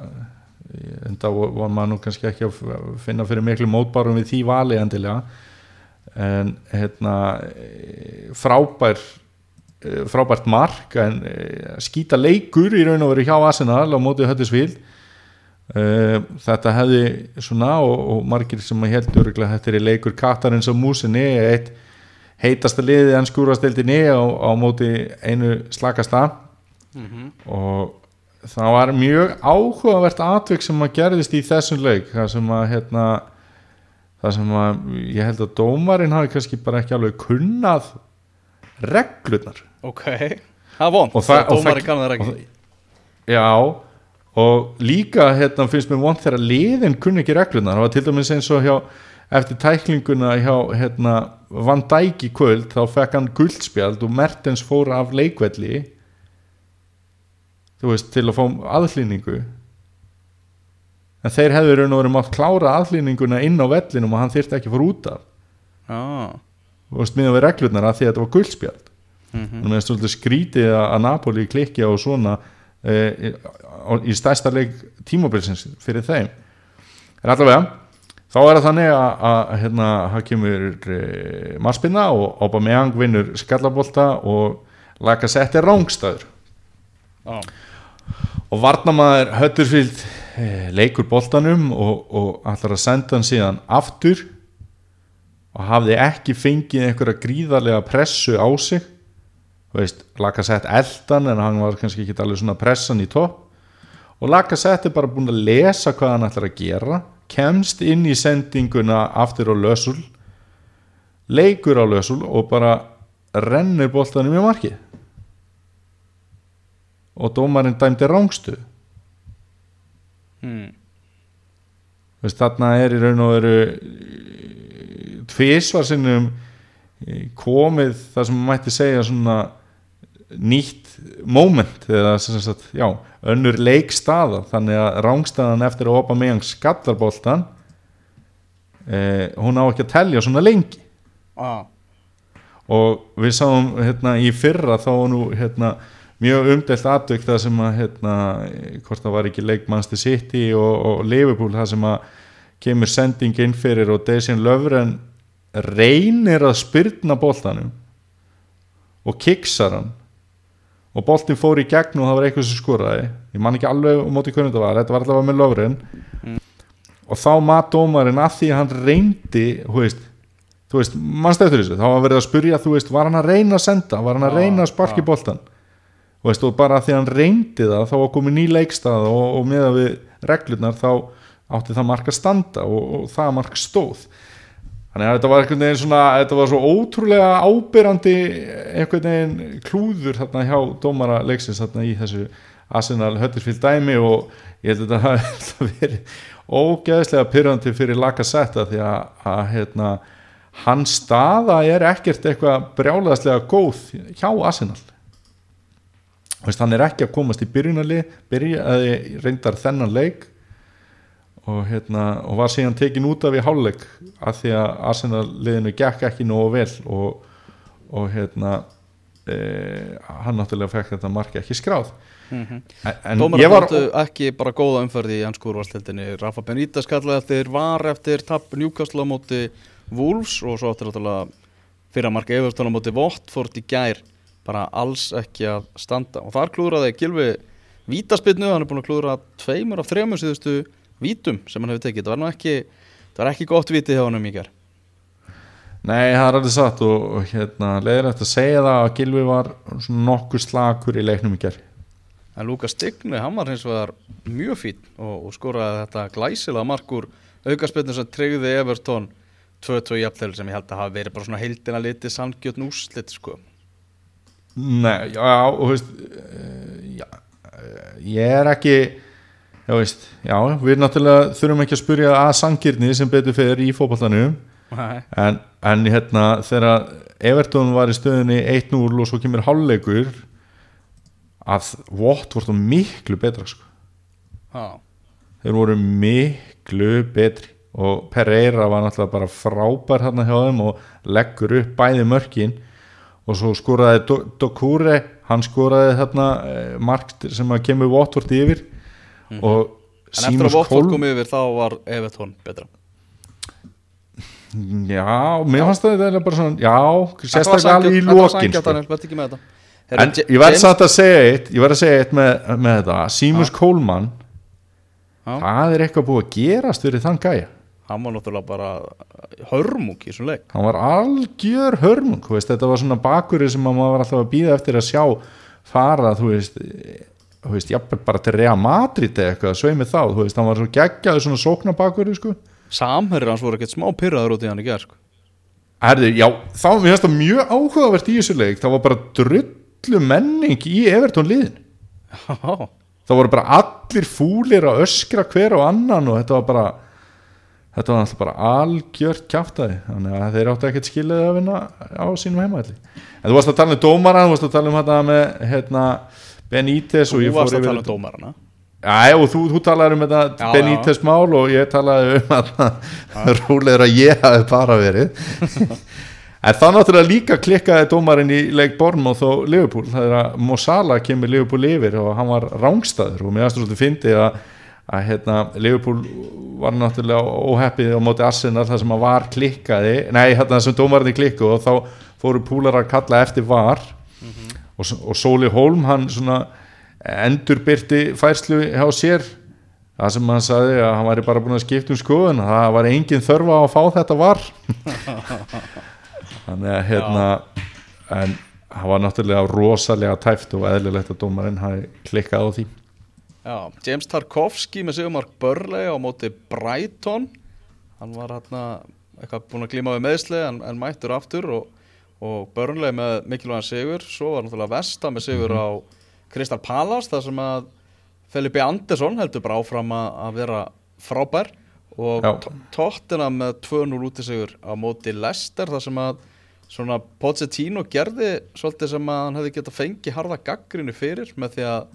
Speaker 3: en þá var maður nú kannski ekki að finna fyrir miklu mótbárum við því vali endilega. En hérna eh, frábær eh, frábært mark en eh, skýta leikur í raun og veru hjá Arsenal á móti Höttisvíl þetta hefði svona og, og margir sem að heldur þetta er leikur Katarins á músinni eitt heitasta liðið en skúrastildinni á, á móti einu slakasta. Og það var mjög áhugavert atvik sem að gerðist í þessum leik það sem að hérna það sem að ég held að dómarinn hafi kannski bara ekki alveg kunnað reglurnar.
Speaker 2: Ok, það er vond
Speaker 3: Og það- og
Speaker 2: dómari
Speaker 3: það-
Speaker 2: kannan það-
Speaker 3: já og líka hérna finnst mér vond þegar liðin kunni ekki reglurnar. Það var til dæmis eins og hjá eftir tæklinguna hjá hérna, Van Dijk í kvöld þá fekk hann guldspjald og Mertens fór af leikvelli. Þú veist til að fá aðlýningu en þeir hefðu raun og verið mátt klára aðlýninguna inn á vellinum og hann þyrfti ekki fara út af.
Speaker 2: Ah.
Speaker 3: þú veist miðan við reglurnar að því að þetta var guldspjald
Speaker 2: mm
Speaker 3: þannig að það er svolítið skrítið að Napoli klikki á svona e, í, stærsta leik tímabilsins fyrir þeim. En allavega þá er það þannig að, að, hérna, það kemur e, marspinna og Aubameyang vinnur skallabolta og Lacazette er rángstæður
Speaker 2: ah.
Speaker 3: og varnamaður Hötturfield eh, leikur boltanum og, og ætlar að senda hann síðan aftur og hafði ekki fengið einhverja gríðarlega pressu á sig Veist, Lacazette eldan en hann var kannski ekki alveg svona pressan í topp. Og Lacazette er bara búin að lesa hvað hann ætlar að gera kemst inn í sendinguna aftur á lösul leikur á lösul og bara rennir boltanum í markið. Og dómarinn dæmdi rángstu
Speaker 2: mm.
Speaker 3: veist, þarna er í raun og veru tvísvar sinnum eh, komið það sem mætti segja svona nýtt moment eða sagt, já, önnur leikstaða þannig að rángstaðan eftir að opa meðan skallarboltan eh, hún á ekki að telja svona lengi.
Speaker 2: Ah.
Speaker 3: og við sáum hérna í fyrra þá nú hérna mjög umdelt atvik það sem að hérna, hvort það var ekki leikmannstu City og, og Liverpool það sem að kemur sending inn fyrir og Dejan Löfren reynir að spyrna boltanum og kiksar hann og boltin fór í gegn og það var eitthvað sem skoraði. Ég man ekki alveg um móti hvernig þetta var. Þetta var allavega með Löfren og þá mat dómarinn að því að hann reyndi þú veist, veist mannst eftir þessu, þá var verið að spyrja þú veist, var hann að reyna að senda, var hann að reyna að sparki
Speaker 2: já.
Speaker 3: boltan þú veist, og bara því að hann reyndi það þá var komið ný leikstað og, og með við reglurnar þá átti það mark að standa og, og það mark stóð þannig að þetta var einhvern veginn svona þetta var svo ótrúlega ábyrrandi einhvern veginn klúður þarna hjá dómara leiksins þarna í þessu Arsenal Huddersfield dæmi og ég held að þetta hafi verið ógeðslega pyrrandi fyrir Lacazette því að, að hérna, hans staða er ekkert eitthvað brjálaðslega góð hjá Arsenal. Veist, hann er ekki að komast í byrjunarli byrjaði reyndar þennan leik og, hérna, og var síðan tekin út af í háluleik af því að Arsenal liðinu gekk ekki nógu vel og, og hérna e, hann náttúrulega fekk þetta marki ekki skráð.
Speaker 2: Mm
Speaker 3: en, en
Speaker 2: Dómar
Speaker 3: ég var
Speaker 2: ekki bara góða umferð í ennsku úrvalstildinni Rafa Benítez kallaði eftir var eftir tapp Newcastle á móti Wolves og svo áttur náttúrulega fyrra mark Everton á móti Votford í gær. Bara alls ekki að standa. Og þar klúðraði Gilvi vítaspinnu, hann er búin að klúðra tveimur af þremur síðustu vítum sem hann hefur tekið, það var nú ekki það var ekki gott vítið hjá hann um gær.
Speaker 3: Nei, það er alveg satt og, og hérna, leiðir eftir að segja það að Gilvi var nokkuð slakur í leiknum gerð
Speaker 2: En Lukas Stigni, hann var hins vegar mjög fín og, og skoraði þetta glæsilega markur aukarspilnu sem tryggði Everton 2-2 jafnleil sem ég held að hafa verið bara svona heildina litið sangjötn úrslit sko.
Speaker 3: Nei, já, og þú veist eh, já, eh, ég er ekki já, veist, já, við náttúrulega þurfum ekki að spyrja að sangirni sem betur fyrir í fótballtanum
Speaker 2: Nei.
Speaker 3: en, en hérna þegar Everton var í stöðunni 1-0 og svo kemur hálfleikur að Watt voru miklu betra sko. Þeir voru miklu betri. Og Pereira var náttúrulega bara frábær hérna hjá þeim og leggur upp bæði mörkin. Og svo skoraði Do- Dokure hann skoraði þarna eh, mark sem að kemur Watford yfir og
Speaker 2: en eftir að
Speaker 3: Coleman-
Speaker 2: kom yfir þá var Everton betra.
Speaker 3: Já, mér fannst það eiginlega bara svona Já, sérstaklega í
Speaker 2: sanngjarnt,
Speaker 3: sko. En ég verð
Speaker 2: James-
Speaker 3: satt að segja eitt Ég verð að segja eitt með, með þetta. Seamus Coleman. Það er eitthvað búið að gerast fyrir þann gæja.
Speaker 2: Hann var náttúrulega bara hörmung í þessum leik.
Speaker 3: Hann var algjör hörmung veist, þetta var svona bakuri sem að maður var alltaf að býða eftir að sjá fara þú veist, þú veist jafnvel bara til Real Madrid eða eitthvað sveimi þá, þú veist, hann var svo geggjaður svona sókna bakuri sko.
Speaker 2: Samherri hans voru ekkert smá pyrraður út í hann í gerð sko.
Speaker 3: Herðu, já, þá finnst það mjög áhugavert í þessu leik, það var bara drullu menning í Everton liðin
Speaker 2: Já,
Speaker 3: það voru bara allir fúlir að öskra hver og annan og þetta var bara þetta var alltaf bara algjört kjáftæði þannig að þeir áttu ekkert skilið að vinna á sínum heimaðli en þú varst að tala um dómara, þú varst að tala um þetta með hérna, Benítez og
Speaker 2: þú
Speaker 3: ég fór
Speaker 2: varst að
Speaker 3: yfir
Speaker 2: tala um dómarana.
Speaker 3: Já, og þú, þú talaði um þetta Benítez mál og ég talaði um að rúlegur að ég hafi bara verið. En það náttúrulega líka klikkaði dómarinn í leik Bornmoth og Liverpool. Það er að Mosala kemur Liverpool yfir og hann var rángstæður og mér aðstóðum fyndi að, að hérna, Liverpool var náttúrulega óheppið á móti Arsenal þar sem að var klikkaði. Nei, hérna þar sem dómarinn klikku og þá fóru púlar að kalla eftir var og, og Sóli Holm hann svona endurbyrti færslu hjá sér. Það sem hann sagði að hann væri bara búin að skipta um skoðun það var engin þörfa að fá þetta var. Þannig að hérna en það var náttúrulega rosalega tæft og eðlilegt að dómarinn hafi klikkað á því.
Speaker 2: Já, James Tarkovski með Sigurmark Börley á móti Brighton. Hann var hérna eitthvað búin að glíma við meðsli en, en mættur aftur og, og Burnley með mikilvægan sigur. Svo var náttúrulega Vesta með sigur á Crystal Palace þar sem að Felipe Andersson heldur bara áfram að, að vera frábær. Og
Speaker 3: Já.
Speaker 2: Tó- Tottenham með 2-0 útisigur á móti Leicester þar sem að svona Pochettino gerði svolítið sem að hann hefði getað fengið harða gaggrinni fyrir með því að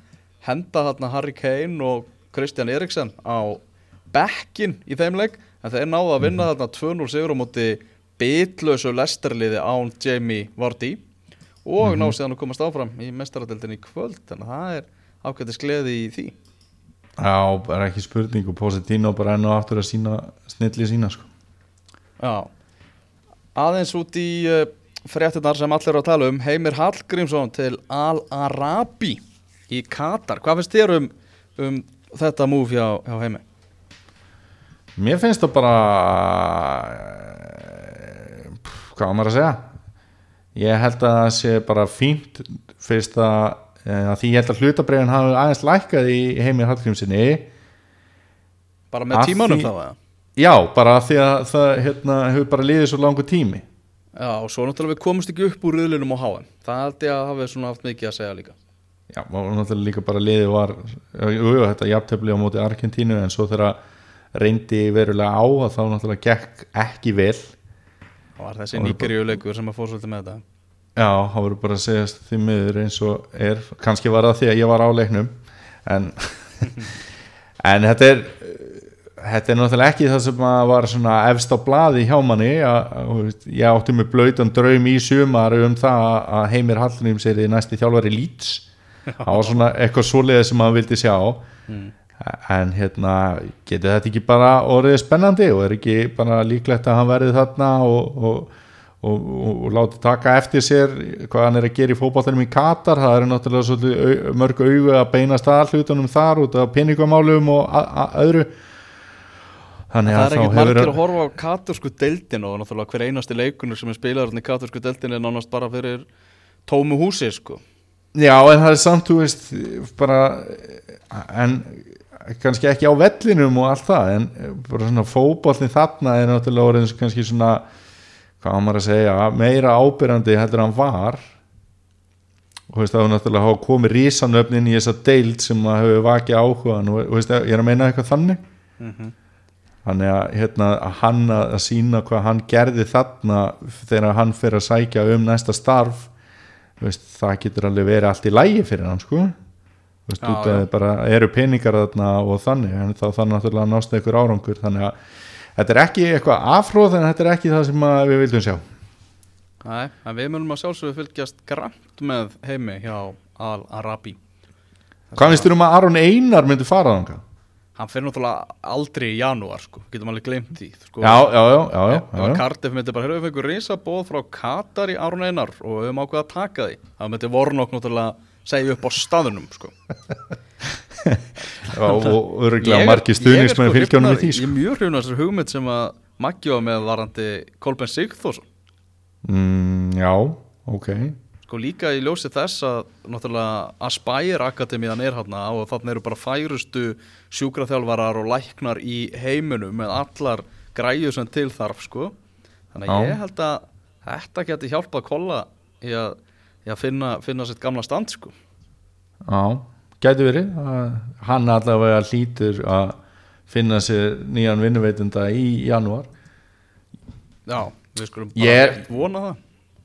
Speaker 2: henda þarna Harry Kane og Christian Eriksen á bekkin í þeim leik. En þeir náðu að vinna þarna 2-0 sigur á móti bitlausu Leicesterliði án Jamie Vardy og ná síðan að komast áfram í mestaradeldinni kvöld þannig að það er ákveðtis gleði í því
Speaker 3: Já, bara ekki spurning og Positino bara enn og aftur að sína snilli sína sko.
Speaker 2: Já Aðeins út í uh, fréttunar sem allir eru að tala um Heimir Hallgrímsson til Al-Arabi í Katar Hvað finnst þér um, um þetta múf hjá, hjá Heimi?
Speaker 3: Mér finnst það bara eh, hvað á maður að segja? Ég held að það sé bara fínt fyrst að, eh, að því ég held að hlutabreiðin hafi aðeins lækkað í heimir Hallgrímsinni
Speaker 2: Bara með tímanum
Speaker 3: því-
Speaker 2: þá eða?
Speaker 3: já, bara því að það hérna, hefur bara liðið svo langu tími.
Speaker 2: Já, og svo náttúrulega við komumst ekki upp úr riðlinum á HM Það held ég að hafi svona haft mikið að segja líka.
Speaker 3: Já, og náttúrulega líka bara liðið var jú, þetta jafntefli á móti Argentínu en svo þegar reyndi verulega á að þá náttúrulega gekk ekki vel
Speaker 2: Það var þessi nýgerjuleikur sem að fór svolítið með þetta?
Speaker 3: Já, það voru bara að segja því miður eins og er, kannski var það því að ég var á leiknum en, en þetta er þetta er náttúrulega ekki það sem að var svona efst á blaði hjá manni. Að, ég átti með blöytan draum í sumar um það að Heimir Hallným sér í næsti þjálfari Leeds. Það var svona eitthvað svoleiði sem maður vildi sjá en hérna getur þetta ekki bara orðið spennandi og er ekki bara líklegt að hann verði þarna og, og, og, og, láti taka eftir sér hvað hann er að gera í fótballtanum í Katar það er náttúrulega svolítið mörg augu að beina stað hlutunum þar út af peningamálum og öðru þannig
Speaker 2: Það
Speaker 3: að
Speaker 2: er
Speaker 3: þá
Speaker 2: ekkert margir að horfa á katursku deildin og náttúrulega hver einasti leikunur sem er spilaður í katursku deildin er nánast bara fyrir tómu húsi sko.
Speaker 3: Já, en það er samt, þú veist, bara, en kannski ekki á vellinum og allt það, en bara svona fótbollin þarna er náttúrulega orðin svo kannski svona, hvað maður að segja, meira ábyrjandi heldur hann var. Og þú veist, það hefur náttúrulega hafa komið rísanöfn inn í þessa deild sem að hefur vakið áhugan og þú veist, ég er að meina eitthvað þannig. Þannig að, hérna, að hann að að sína hvað hann gerði þarna þegar hann fer að sækja um næsta starf veist, það getur alveg verið allt í lægi fyrir hann sko veist,
Speaker 2: Já,
Speaker 3: bara eru peningar þarna og þannig en þá þannig náttúrulega násta ykkur árangur þannig að þetta er ekki eitthvað afhróð en þetta er ekki það sem við vildum sjá
Speaker 2: Nei, en við munum að sjálfsögðu fylgjast grannt með heimi hjá Al-Arabi
Speaker 3: hvað finnst þér um að Aron Einar myndi fara þangað?
Speaker 2: Hann fyrir náttúrulega aldrei í janúar sko. getum alveg glemt því sko.
Speaker 3: Já, já, já, já, já,
Speaker 2: Ef að Cardiff myndi bara, höfum við fengur risa bóð frá Katar í Aron Einar og við höfum ákveða að taka því það myndi Vornokk náttúrulega segja upp á staðunum sko.
Speaker 3: já og öruglega
Speaker 2: er- er
Speaker 3: stuðningsmenn
Speaker 2: sko
Speaker 3: fylgja honum í því
Speaker 2: Ég
Speaker 3: sko.
Speaker 2: er mjög hrifnur þessar hugmynd sem að Maggi var með varandi Kolben Sigþórsson
Speaker 3: mm, Já, ok
Speaker 2: sko líka í ljósi þess að náttúrulega Aspire Akademiðan er hérna og þannig eru bara færustu sjúkraþjálfarar og læknar í heiminum með allar græju sem til þarf sko þannig að ég held að þetta geti hjálpað kolla í að, að finna, finna sitt gamla stand sko.
Speaker 3: Já, gæti verið. Hann allavega hlýtur að finna sér nýjan vinnuveitunda í janúar.
Speaker 2: Já, við skulum bara
Speaker 3: er-
Speaker 2: vona það.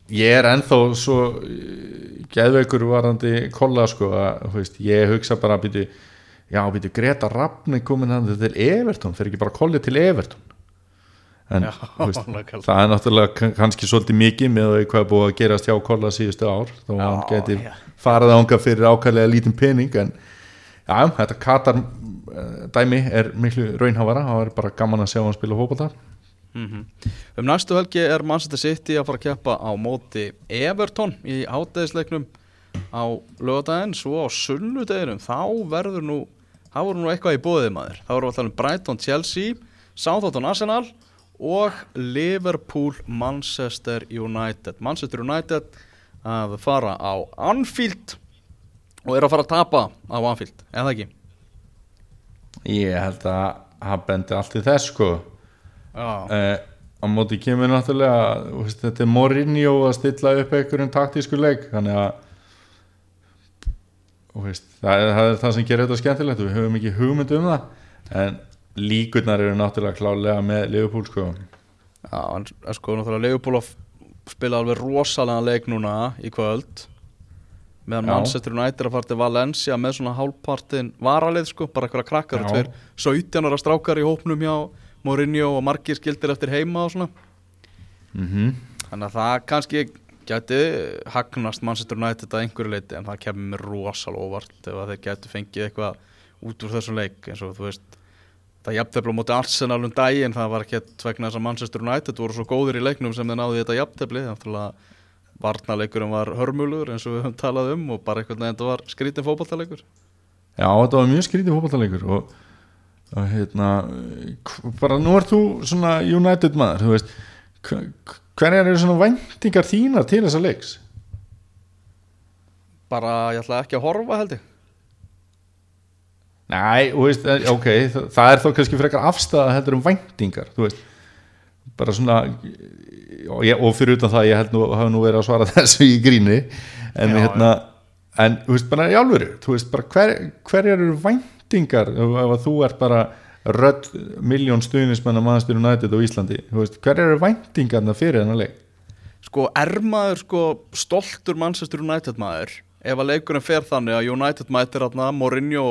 Speaker 3: Ég er ennþá svo eh, geðveikur varandi kolla sko að veist, ég hugsa bara að byrju já, byrju Greta Rappni komin hann til Everton, fer ekki bara kollið til Everton en
Speaker 2: Já,
Speaker 3: veist, það er náttúrulega kann- kannski svolítið mikið með því hvað er búið að gerast hjá kolla síðustu ár þó að hann
Speaker 2: Já,
Speaker 3: geti
Speaker 2: já.
Speaker 3: farið ánga fyrir ákvæðlega lítinn pening en já, þetta Katar eh, dæmi er miklu raunhafara það er bara gaman að sjá hann spila fótbolta.
Speaker 2: Mm Um næstu helgi er Manchester City að fara að keppa á móti Everton í hátæðisleiknum á lögadaginn, svo á sunnudeginum. Þá verður nú þá verður nú eitthvað í bóðið maður. Þá verður við að tala um Brighton Chelsea Southampton Arsenal og Liverpool Manchester United. Manchester United að fara á Anfield og er að fara að tapa á Anfield, eða ekki?
Speaker 3: ég held að hann bendi allt í þess sko. Uh, á móti kemur náttúrulega veist, þetta er Mourinho að stilla upp einhverjum taktísku leik þannig að veist, það, er, það er það sem gerir þetta skemmtilegt við höfum ekki hugmynd um það en líkurnar eru náttúrulega klálega með Liverpool sko.
Speaker 2: Já, en sko náttúrulega Leopold spila alveg rosalega leik núna í kvöld. Meðan. Manchester United er að fara til Valencia með svona hálfpartin varalið sko, bara eitthvað krakkar og tveir 17 ára strákar í hópnum hjá Mourinho og margir skildir eftir heima og svona.
Speaker 3: Mm
Speaker 2: þannig að það kannski gæti hagnast Manchester United að einhverju leiti en það kemur rosalega óvart ef þeir gætu fengið eitthvað út úr þessum leik eins og þú veist það jafntefla móti Arsenal um daginn það var ekki tvegna þess að Manchester United voru svo góðir í leiknum sem þeir náðu í þetta jafntefli. Þannig að varnarleikurinn var hörmulur eins og við höfum talað um og bara einhvern veginn þetta var skrítin fótballtaleikur
Speaker 3: Já, þetta var mjög skrítið fótballtaleikur og, og hérna bara nú ert þú svona United maður þú veist hverjar eru svona væntingar þínar til þessa leiks?
Speaker 2: bara ég ætla ekki að horfa held ég
Speaker 3: Þú veist, eh, ok, það, er þó kannski frekar afstæða heldur um væntingar, bara svona, og, ég, og fyrir utan það, ég held nú, hafa nú verið að svara þessu í gríni, en
Speaker 2: Já,
Speaker 3: hérna, en þú veist, bara í alvöru, þú veist, bara hver, hverjar eru væntingar, ef, þú ert bara rödd miljón stuðnismenn að Manchester United á Íslandi, hverjar eru væntingarna fyrir þennan leik?
Speaker 2: sko er maður sko stoltur Manchester United maður ef að leikurinn fer þannig að United mætir hérna Mourinho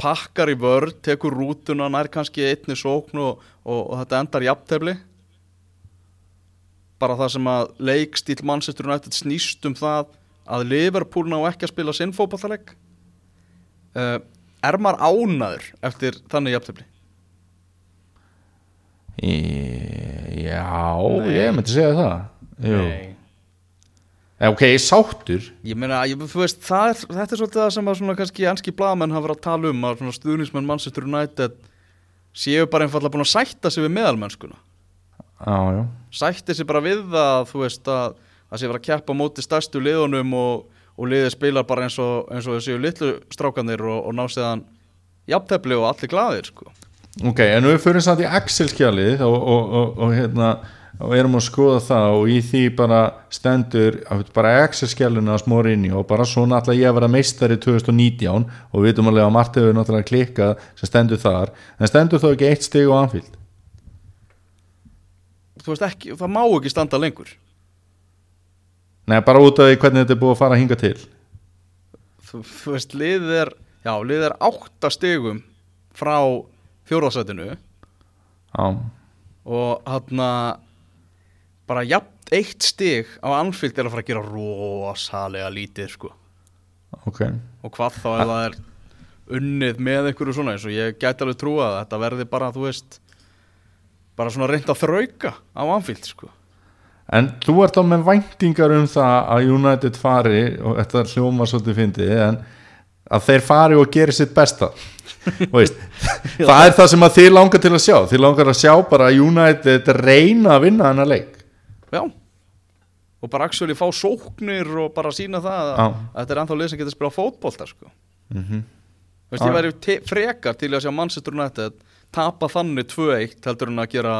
Speaker 2: pakkar í vörð, tekur rútuna nær kannski einni sókn og, og, og þetta endar jafntefli bara það sem að leikstíl Manchester United snýst um það að Liverpool ná ekki að spila sinn fótballtaleg uh, er maður ánaður eftir þannig jafntefli
Speaker 3: Í, já,
Speaker 2: Nei.
Speaker 3: ég myndi segja það Jú.
Speaker 2: Nei.
Speaker 3: Eh, ok, sáttur.
Speaker 2: Ég meina, ég, veist, er, þetta er svolítið það sem að svona kannski anski blaðamenn hafa verið að tala um að svona stuðnismenn Manchester United séu bara einfallega búin að sætta sig við meðalmennskuna.
Speaker 3: Já.
Speaker 2: Sætti sig bara við það þú veist að það sé vera að keppa móti stærstu liðunum og, og liðið spilar bara eins og, eins og þessu litlu strákanir og, og ná séðan jafntefli og allir glaðir sko.
Speaker 3: Ok, en við fyrir samt í Excel-skjalið og, og, og, og hérna og erum að skoða það og í því bara stendur að bara Excel-skjalinu að smóri inn í og bara svona ætla ég að vera meistari 2019 og við vitum alveg að Marta hefur náttúrulega klikkað sem stendur þar en stendur þó ekki eitt stig á anfíld
Speaker 2: þú veist ekki, það má ekki standa lengur.
Speaker 3: Nei, bara út af hvernig þetta er búið að fara að hinga til.
Speaker 2: Þú, þú veist, liðið er já, liðið er átta stigum frá fjórðarsætinu
Speaker 3: Já,
Speaker 2: og hann bara jafn eitt stig á anfylg er að fara að gera rosalega lítið sko.
Speaker 3: Ok.
Speaker 2: Og hvað þá ef það er unnið með einhverju svona eins og ég gæti alveg trúa að þetta verði bara, þú veist bara svona reynd að þrauka á anfíld sko.
Speaker 3: En þú ert þá með væntingar um það að United fari og þetta hljóma svolítið fyndið en að þeir fari og geri sitt besta. Það er það sem að þið langar til að sjá. Þið langar að sjá bara að United reyna að vinna hennar leik
Speaker 2: já. Og bara actually fá sóknir og bara sína það að, að þetta er ennþá lið sem getur spila fótbolta sko.
Speaker 3: Mm
Speaker 2: veist,
Speaker 3: Já.
Speaker 2: ég væri frekar til að sjá Manchester United tapa þannig 2-1 heldur en að gera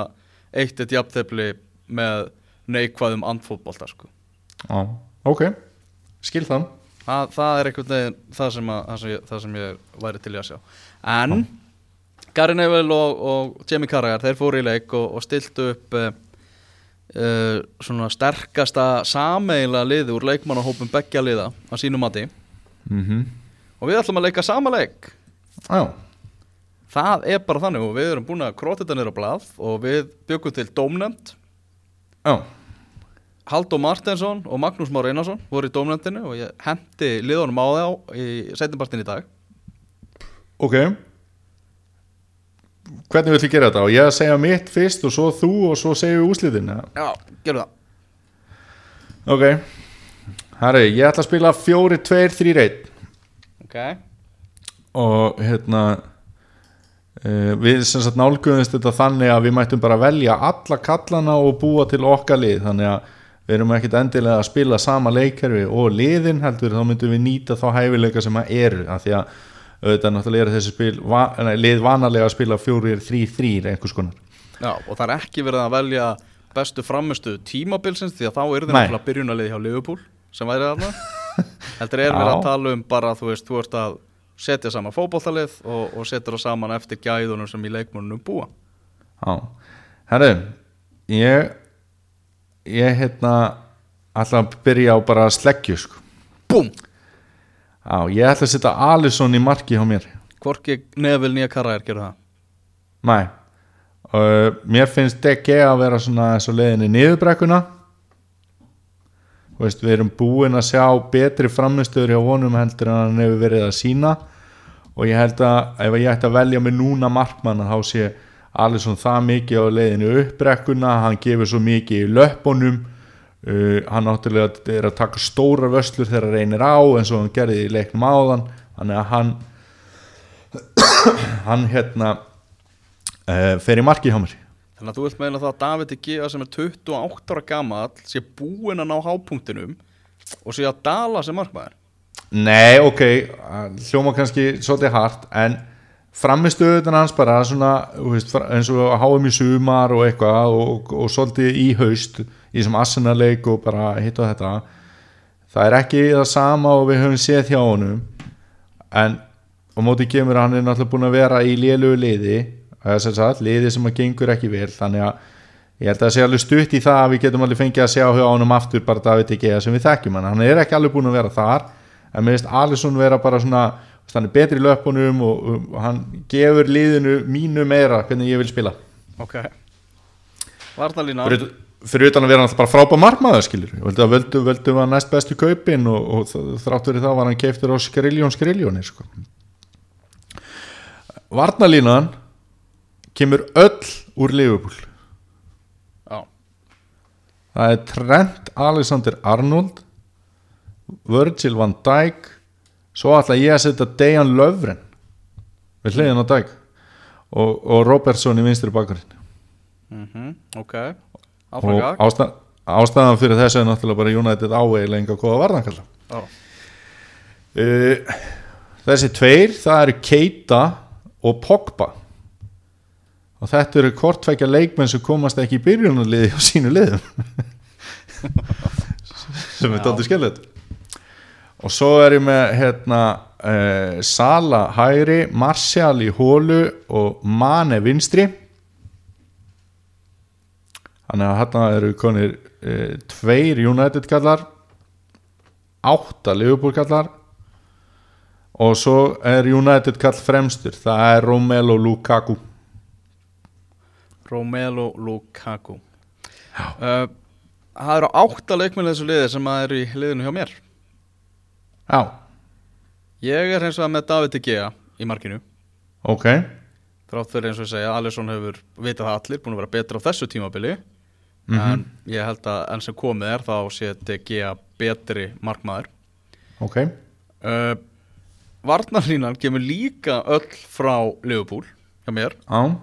Speaker 2: 1-1 jafntefli með neikvæðum andfótbolta sko.
Speaker 3: Ok, skil það
Speaker 2: það, það er einhvern veginn það sem, að, það, sem ég, það sem ég væri til að sjá. En Gary Neville og, og Jamie Carragher þeir fóru í leik og, og stiltu upp uh, svona sterkasta sameila liði úr leikmannahópum beggja liða á sínu mati.
Speaker 3: Mm
Speaker 2: og við ætlum að leika sama leik.
Speaker 3: Já,
Speaker 2: það er bara þannig og við erum búin að króta þetta niður á blað og við byggum til dómnefnd.
Speaker 3: Já,
Speaker 2: Haldó Martensson og Magnús Már Einarsson voru í dómnefndinu og ég hendi liðunum á þá í setjumpartin í dag.
Speaker 3: Ok Hvernig vill ég gera þetta? Og ég segja mitt fyrst og svo þú og svo segjum við úslitin?
Speaker 2: Já, gerum það.
Speaker 3: Ok, herri, ég ætla að spila 4-2-3-1
Speaker 2: Ok.
Speaker 3: Og hérna uh, við sem sagt nálguðumst þetta þannig að við mættum bara velja alla kallana og búa til okkar lið. Þannig að við erum ekkit endilega að spila sama leikkerfi og liðin heldur þá myndum við nýta þá hæfileika sem að eru. Af því að auðvitað náttúrulega er þessi spil, va, nei, lið vanalega að spila 4-3-3 einhvers konar.
Speaker 2: Já, og það er ekki verið að velja bestu framistu tímabilsins því að þá er það náttúrulega byrjunarlið hjá Liverpool sem væri þarna. Heldur er verið að tala um bara, þú veist, þú ert að setja saman fótboltalið og, og setja það saman eftir gæðunum sem í leikmannunum búa.
Speaker 3: Já, herru ég ég hérna að byrja á bara sleggju sko.
Speaker 2: Búm!
Speaker 3: Já, ég ætla að setja Alisson í marki hjá mér.
Speaker 2: Hvorki Neville nýja Karraðir gerðu það.
Speaker 3: Nei. Uh, Mér finnst DG að vera svona eins og leiðinni niðurbrekkuna. Veist, Við erum búin að sjá betri framistöður hjá honum heldur en hann hefur verið að sína og ég held að ef ég ætti að velja mig núna markmann þá sé Alisson það mikið á leiðinu uppbrekkuna. Hann gefur svo mikið í löppunum uh, hann náttúrulega er að taka stóra vöslur þegar hann reynir á eins og hann gerði í leiknum áðan. Þannig að hann hann hérna uh, fer í marki hjá mér.
Speaker 2: Þannig að þú vilt meina það að David Gea sem er 28 ára gamall sé búinn að ná hápunktinum og sé að dala sem markmaður?
Speaker 3: Nei, ok, hljóma kannski svolítið hart, en framistöðunan hans bara svona, veist, eins og háum í sumar og eitthvað og, og svolítið í haust í sem Arsenal-leik og bara hitt og þetta. Það er ekki það sama og við höfum séð hjá honum en á móti kemur að hann er náttúrulega búin að vera í lélugu liði eða sem sagt, liði sem að gengur ekki vel. Þannig að ég held að það sé alveg stutt í það að við getum alveg fengið að sjá hjá honum aftur bara David Egea sem við þekkjum. Hann hann er ekki alveg búin að vera þar en mér finnst Alisson vera bara svona hann er betri í löpunum og, og, og hann gefur liðinu mínu meira hvernig ég vil spila.
Speaker 2: Ok. Varnalína
Speaker 3: fyrir, fyrir utan að vera náttúrulega bara frábæð við völdum, völdum, völdum að næst bestu kaupin og, og þrátt verið það var hann keiftur á skriljón skriljóni sko. Varnalínan kemur öll úr Liverpool.
Speaker 2: Já.
Speaker 3: Það er Trent Alexander Arnold Virgil van Dijk svo ætla ég að setja Dejan Löfren við hliðin á Dijk og, og Robertson í vinstri bakurinn
Speaker 2: mm Ok,
Speaker 3: og ástæð, ástæðan fyrir þessu er náttúrulega bara United áeiginlega enga góða varðankalla
Speaker 2: Já.
Speaker 3: uh, þessi tveir það eru Keita og Pogba. Og þetta eru kortfækja leikmenn sem komast ekki í byrjunarliði á sínu liðum. Sem er dálítið skellið og svo er ég með hérna uh, Sala hægri Martial í hólu og Mane vinstri þannig að hérna eru konir uh, tveir United kallar átta Liverpool kallar og svo er United kall fremstur. Það er Romelu Lukaku.
Speaker 2: Romelu Lukaku. Uh, Það eru átta leikmenn í þessu liði sem að eru í liðinu hjá mér.
Speaker 3: Já,
Speaker 2: Ég er hins vegar með David De Gea í markinu.
Speaker 3: Ok.
Speaker 2: Þrátt fyrir eins og ég segja, Alisson hefur vitað það allir, búin að vera betra á þessu tímabili
Speaker 3: Mhm.
Speaker 2: En ég held að enn sem komið er þá De Gea betri markmaður.
Speaker 3: Ok,
Speaker 2: uh, Varnarlínan kemur líka öll frá Liverpool hjá mér.
Speaker 3: Á,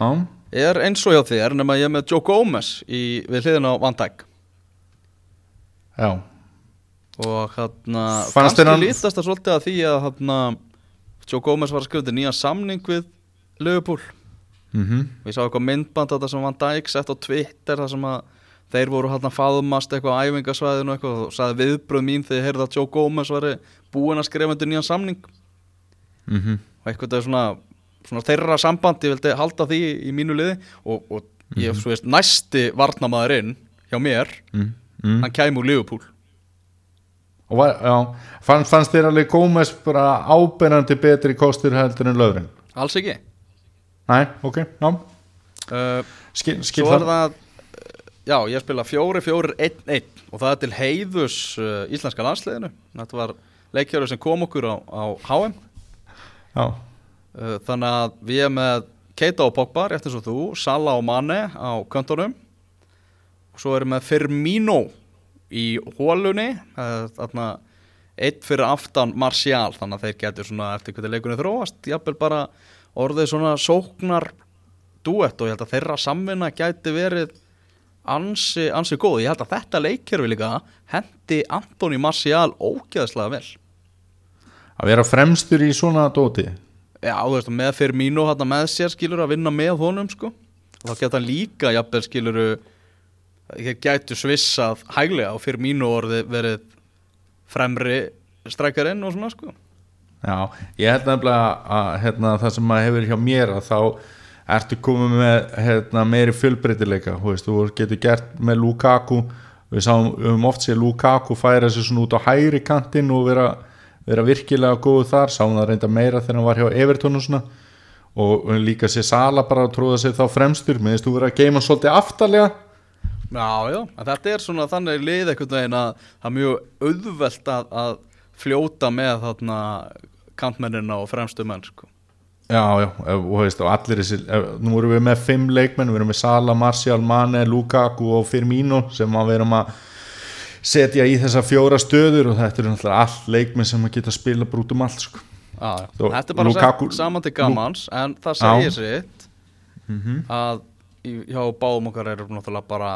Speaker 3: á.
Speaker 2: Er eins og hjá þér nema ég er með Joe Gomez í, við hliðin á Van Dijk.
Speaker 3: Já,
Speaker 2: og hérna kannski
Speaker 3: hann-
Speaker 2: lítast það svolítið að því að hérna, Joe Gomez var að til nýja samning við Liverpool
Speaker 3: mhm.
Speaker 2: Við sá eitthvað myndband þetta sem Van Dijk sett á Twitter þar sem að þeir voru hérna faðmast eitthvað á æfingasvæðinu eitthvað og sagði viðbröð mín þegar ég heyrði að Joe Gomez var búinn að skrifa undir nýjan samning.
Speaker 3: Mhm.
Speaker 2: Og eitthvað það er svona, svona þeirra samband ég vildi halda því í mínu liði og, og ég svo veist næsti varnamaðurinn hjá mér
Speaker 3: mm, mm.
Speaker 2: hann kæmi úr Liverpool.
Speaker 3: Og var, já, fann, fannst þér alveg Gómez bara ábyrnandi betri kostur heldur en löfrin
Speaker 2: alls ekki
Speaker 3: næ, ok, já,
Speaker 2: uh,
Speaker 3: skil, skil
Speaker 2: Svo er
Speaker 3: það
Speaker 2: það Já, ég spila 4-4-1-1 og það er til heiðus uh, íslenska landsliðinu. Þetta var leikjörður sem kom okkur á, á HM
Speaker 3: já,
Speaker 2: uh, Þannig að við erum með Keita og Pogba, rétt eins og þú Sala og Mane á köntunum. Og svo erum við Firmino í hólunni uh, Þarna eitt fyrir aftan Martial. Þannig að þeir getur svona eftir hvernig leikunni þróast. Jafnvel bara orðið svona sóknar duett og ég held að þeirra samvinna gæti verið ansi, ansi góð, ég held að þetta leikkerfi líka hendi Antoni Martial ógeðslega vel.
Speaker 3: Að vera fremstur í svona dóti?
Speaker 2: Já, þú veist, með fyrir mínu hann með sér skilur að vinna með honum sko. Og þá geta hann líka jafnvel skilur þeir gætu svissað hæglega og fyrir mínu orði verið fremri strækarinn og svona sko
Speaker 3: Já, ég held nefnilega að hérna, það sem maður hefur hjá mér að þá ertu komið með hérna, meiri fjölbreytileika þú getur gert með Lukaku við sáum höfum oft séð Lukaku færa sig svona út á hægri kantinn og vera, vera virkilega góðu þar sáum það reynda meira þegar hann var hjá Everton og svona. Og líka sér Sala bara að tróða sig þá fremstur meðist þú vera að geima svolítið aftarlega.
Speaker 2: Já, já, þetta er svona þannig lið einhvern veginn að það er mjög auðvelt að, að fljóta með þarna kantmennina og fremstu menn sko.
Speaker 3: Já, já, og, veist, og allir þessi nú erum við með fimm leikmenn, við erum með Sala, Martial, Mane, Lukaku og Firmino sem að við erum að setja í þessa fjóra stöður og þetta eru náttúrulega allt leikmenn sem að geta spila brútum allt sko.
Speaker 2: Já, já.
Speaker 3: Þó-
Speaker 2: Þetta er bara
Speaker 3: Lukaku-
Speaker 2: saman til gamans en það segir sitt að í, hjá báðum okkar erum náttúrulega bara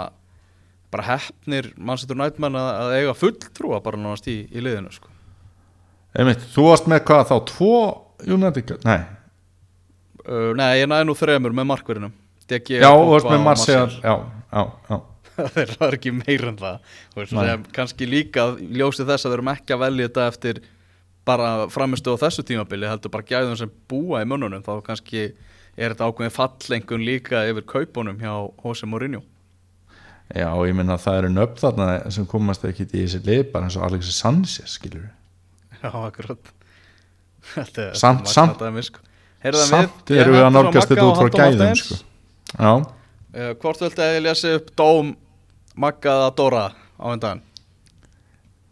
Speaker 2: bara hefnir mannsettur nætmenn að, að eiga fulltrúa bara náðast í, í liðinu sko.
Speaker 3: Einmitt, þú varst með hvað þá, tvo United, nei,
Speaker 2: uh, Nei, ég næði nú þremur með markverðinum.
Speaker 3: Já, þú varst með Martial já, já, já,
Speaker 2: þeir eru ekki meira en það. Veist, kannski líka ljósið þess að við erum ekki að velja þetta eftir bara framistu á þessu tímabili heldur bara gæðum sem búa í mönnunum þá kannski er þetta ákveðin fallengun líka yfir kaupunum hjá Jose Mourinho.
Speaker 3: Já, ég minna að það eru nöfn þarna sem komast ekki í þessi lið bara eins og Alexis Sanchez, skilur við
Speaker 2: Já, akkurat.
Speaker 3: Samt- samt-
Speaker 2: sko.
Speaker 3: Samt
Speaker 2: ég
Speaker 3: eru við að nálgast þetta út frá gæðum sko. já,
Speaker 2: Uh, Hvort viltu að ég lesi upp dóm Magga eða Dóra á undan?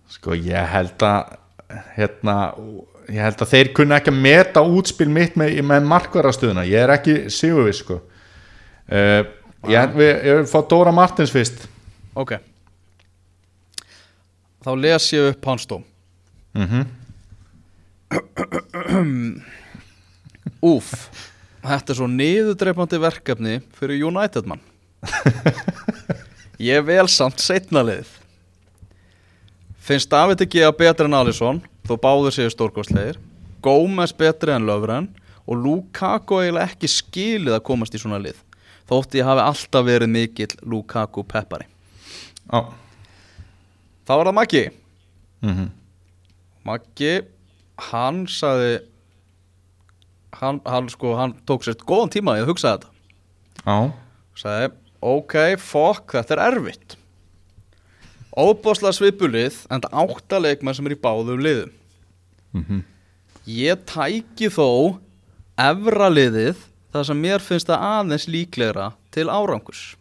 Speaker 3: Sko ég held að hérna, ég held að þeir kunna ekki að meta útspil mitt með, með markvarastöðuna, ég er ekki sigurvið sko. Uh, ég, við, ég vil fá Dóra Martins fyrst.
Speaker 2: Ok. Þá les ég upp hans dóm
Speaker 3: mm
Speaker 2: Úf, þetta er svo niðurdreipandi verkefni fyrir United mann. Ég vel samt setna liðið. Finnst David ekki að betri en Alisson þó báður séu stórkostlegir. Gómez betri en Löfren og Lukaku eiginlega ekki skilið að komast í svona lið þótt ég hafi alltaf verið mikill Lukaku peppari.
Speaker 3: Já
Speaker 2: Þá var það Maggi.
Speaker 3: Mm
Speaker 2: Maggi, hann sagði hann, hann sko, hann tók sér góðan tíma í að hugsa þetta.
Speaker 3: Já.
Speaker 2: Sagði, ok, fokk, þetta er erfitt. Óbáslega svipulið en það áttaleikmenn sem er í báðum liðum.
Speaker 3: Mhm.
Speaker 2: ég tæki þó efra liðið það sem mér finnst það aðeins líklegra til árangurs.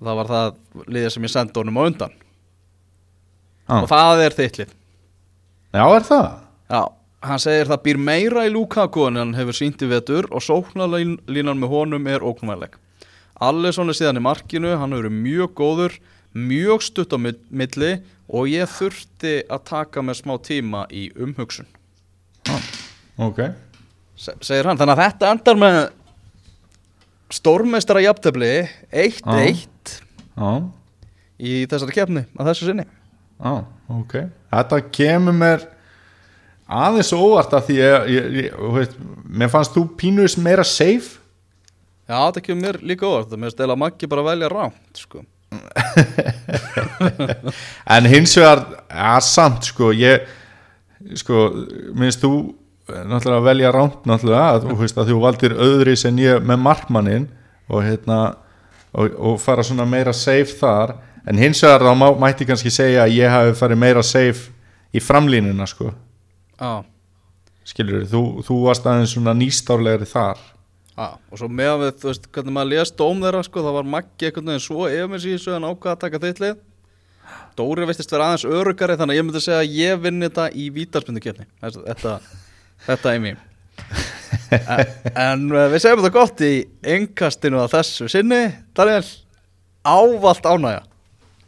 Speaker 2: Það var það liðið sem ég sendi honum á undan.
Speaker 3: Já.
Speaker 2: og það er þitt lið
Speaker 3: Já, er það?
Speaker 2: Já, hann segir það býr meira í Lukaku en hann hefur sínt í vetur og sóknarlínan með honum er óknumæðleg. Allison er síðan í markinu, hann hefur verið mjög góður, mjög stutt á milli og ég þurfti að taka með smá tíma í umhugsun,
Speaker 3: Ok
Speaker 2: Se- segir hann. Þannig að þetta endar með stórmeistara jafntefli 1-1
Speaker 3: Já,
Speaker 2: í þessari kefni að þessu sinni.
Speaker 3: Já, ok. Þetta kemur mér aðeins óvart að því ég, ég, ég þú veist, mér fannst þú pínus meira safe.
Speaker 2: Já, þetta kemur mér líka óvart, það með stela Maggi bara velja rámt, sko.
Speaker 3: en hins vegar ja, samt sko ég sko, minnst þú eh, náttúrulega að velja rámt náttúrulega að, þú veist að þú valdir öðri sem ég með markmannin og hérna og, og fara svona meira safe þar en hins vegar þá má, mætti kannski segja að ég hafi farið meira safe í framlínuna sko
Speaker 2: Já.
Speaker 3: skilur þú, þú varst aðeins svona nýstárlegri þar
Speaker 2: Já, og svo meðan við, þú veist, hvernig maður lést dóm þeirra, sko, það var Maggi einhvern veginn svo efins í þessu en ákvað að taka þitt lið. Dóri veistist vera aðeins örugari, þannig að ég myndi segja að ég vinn þetta í vítarspindukefni. Þetta, þetta er mér. en, en uh, við segjum þetta gott í engastinu að þessu sinni. Daniel, ávalt ánægja.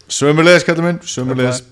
Speaker 3: Sömulegis, kallar minn, sömulegis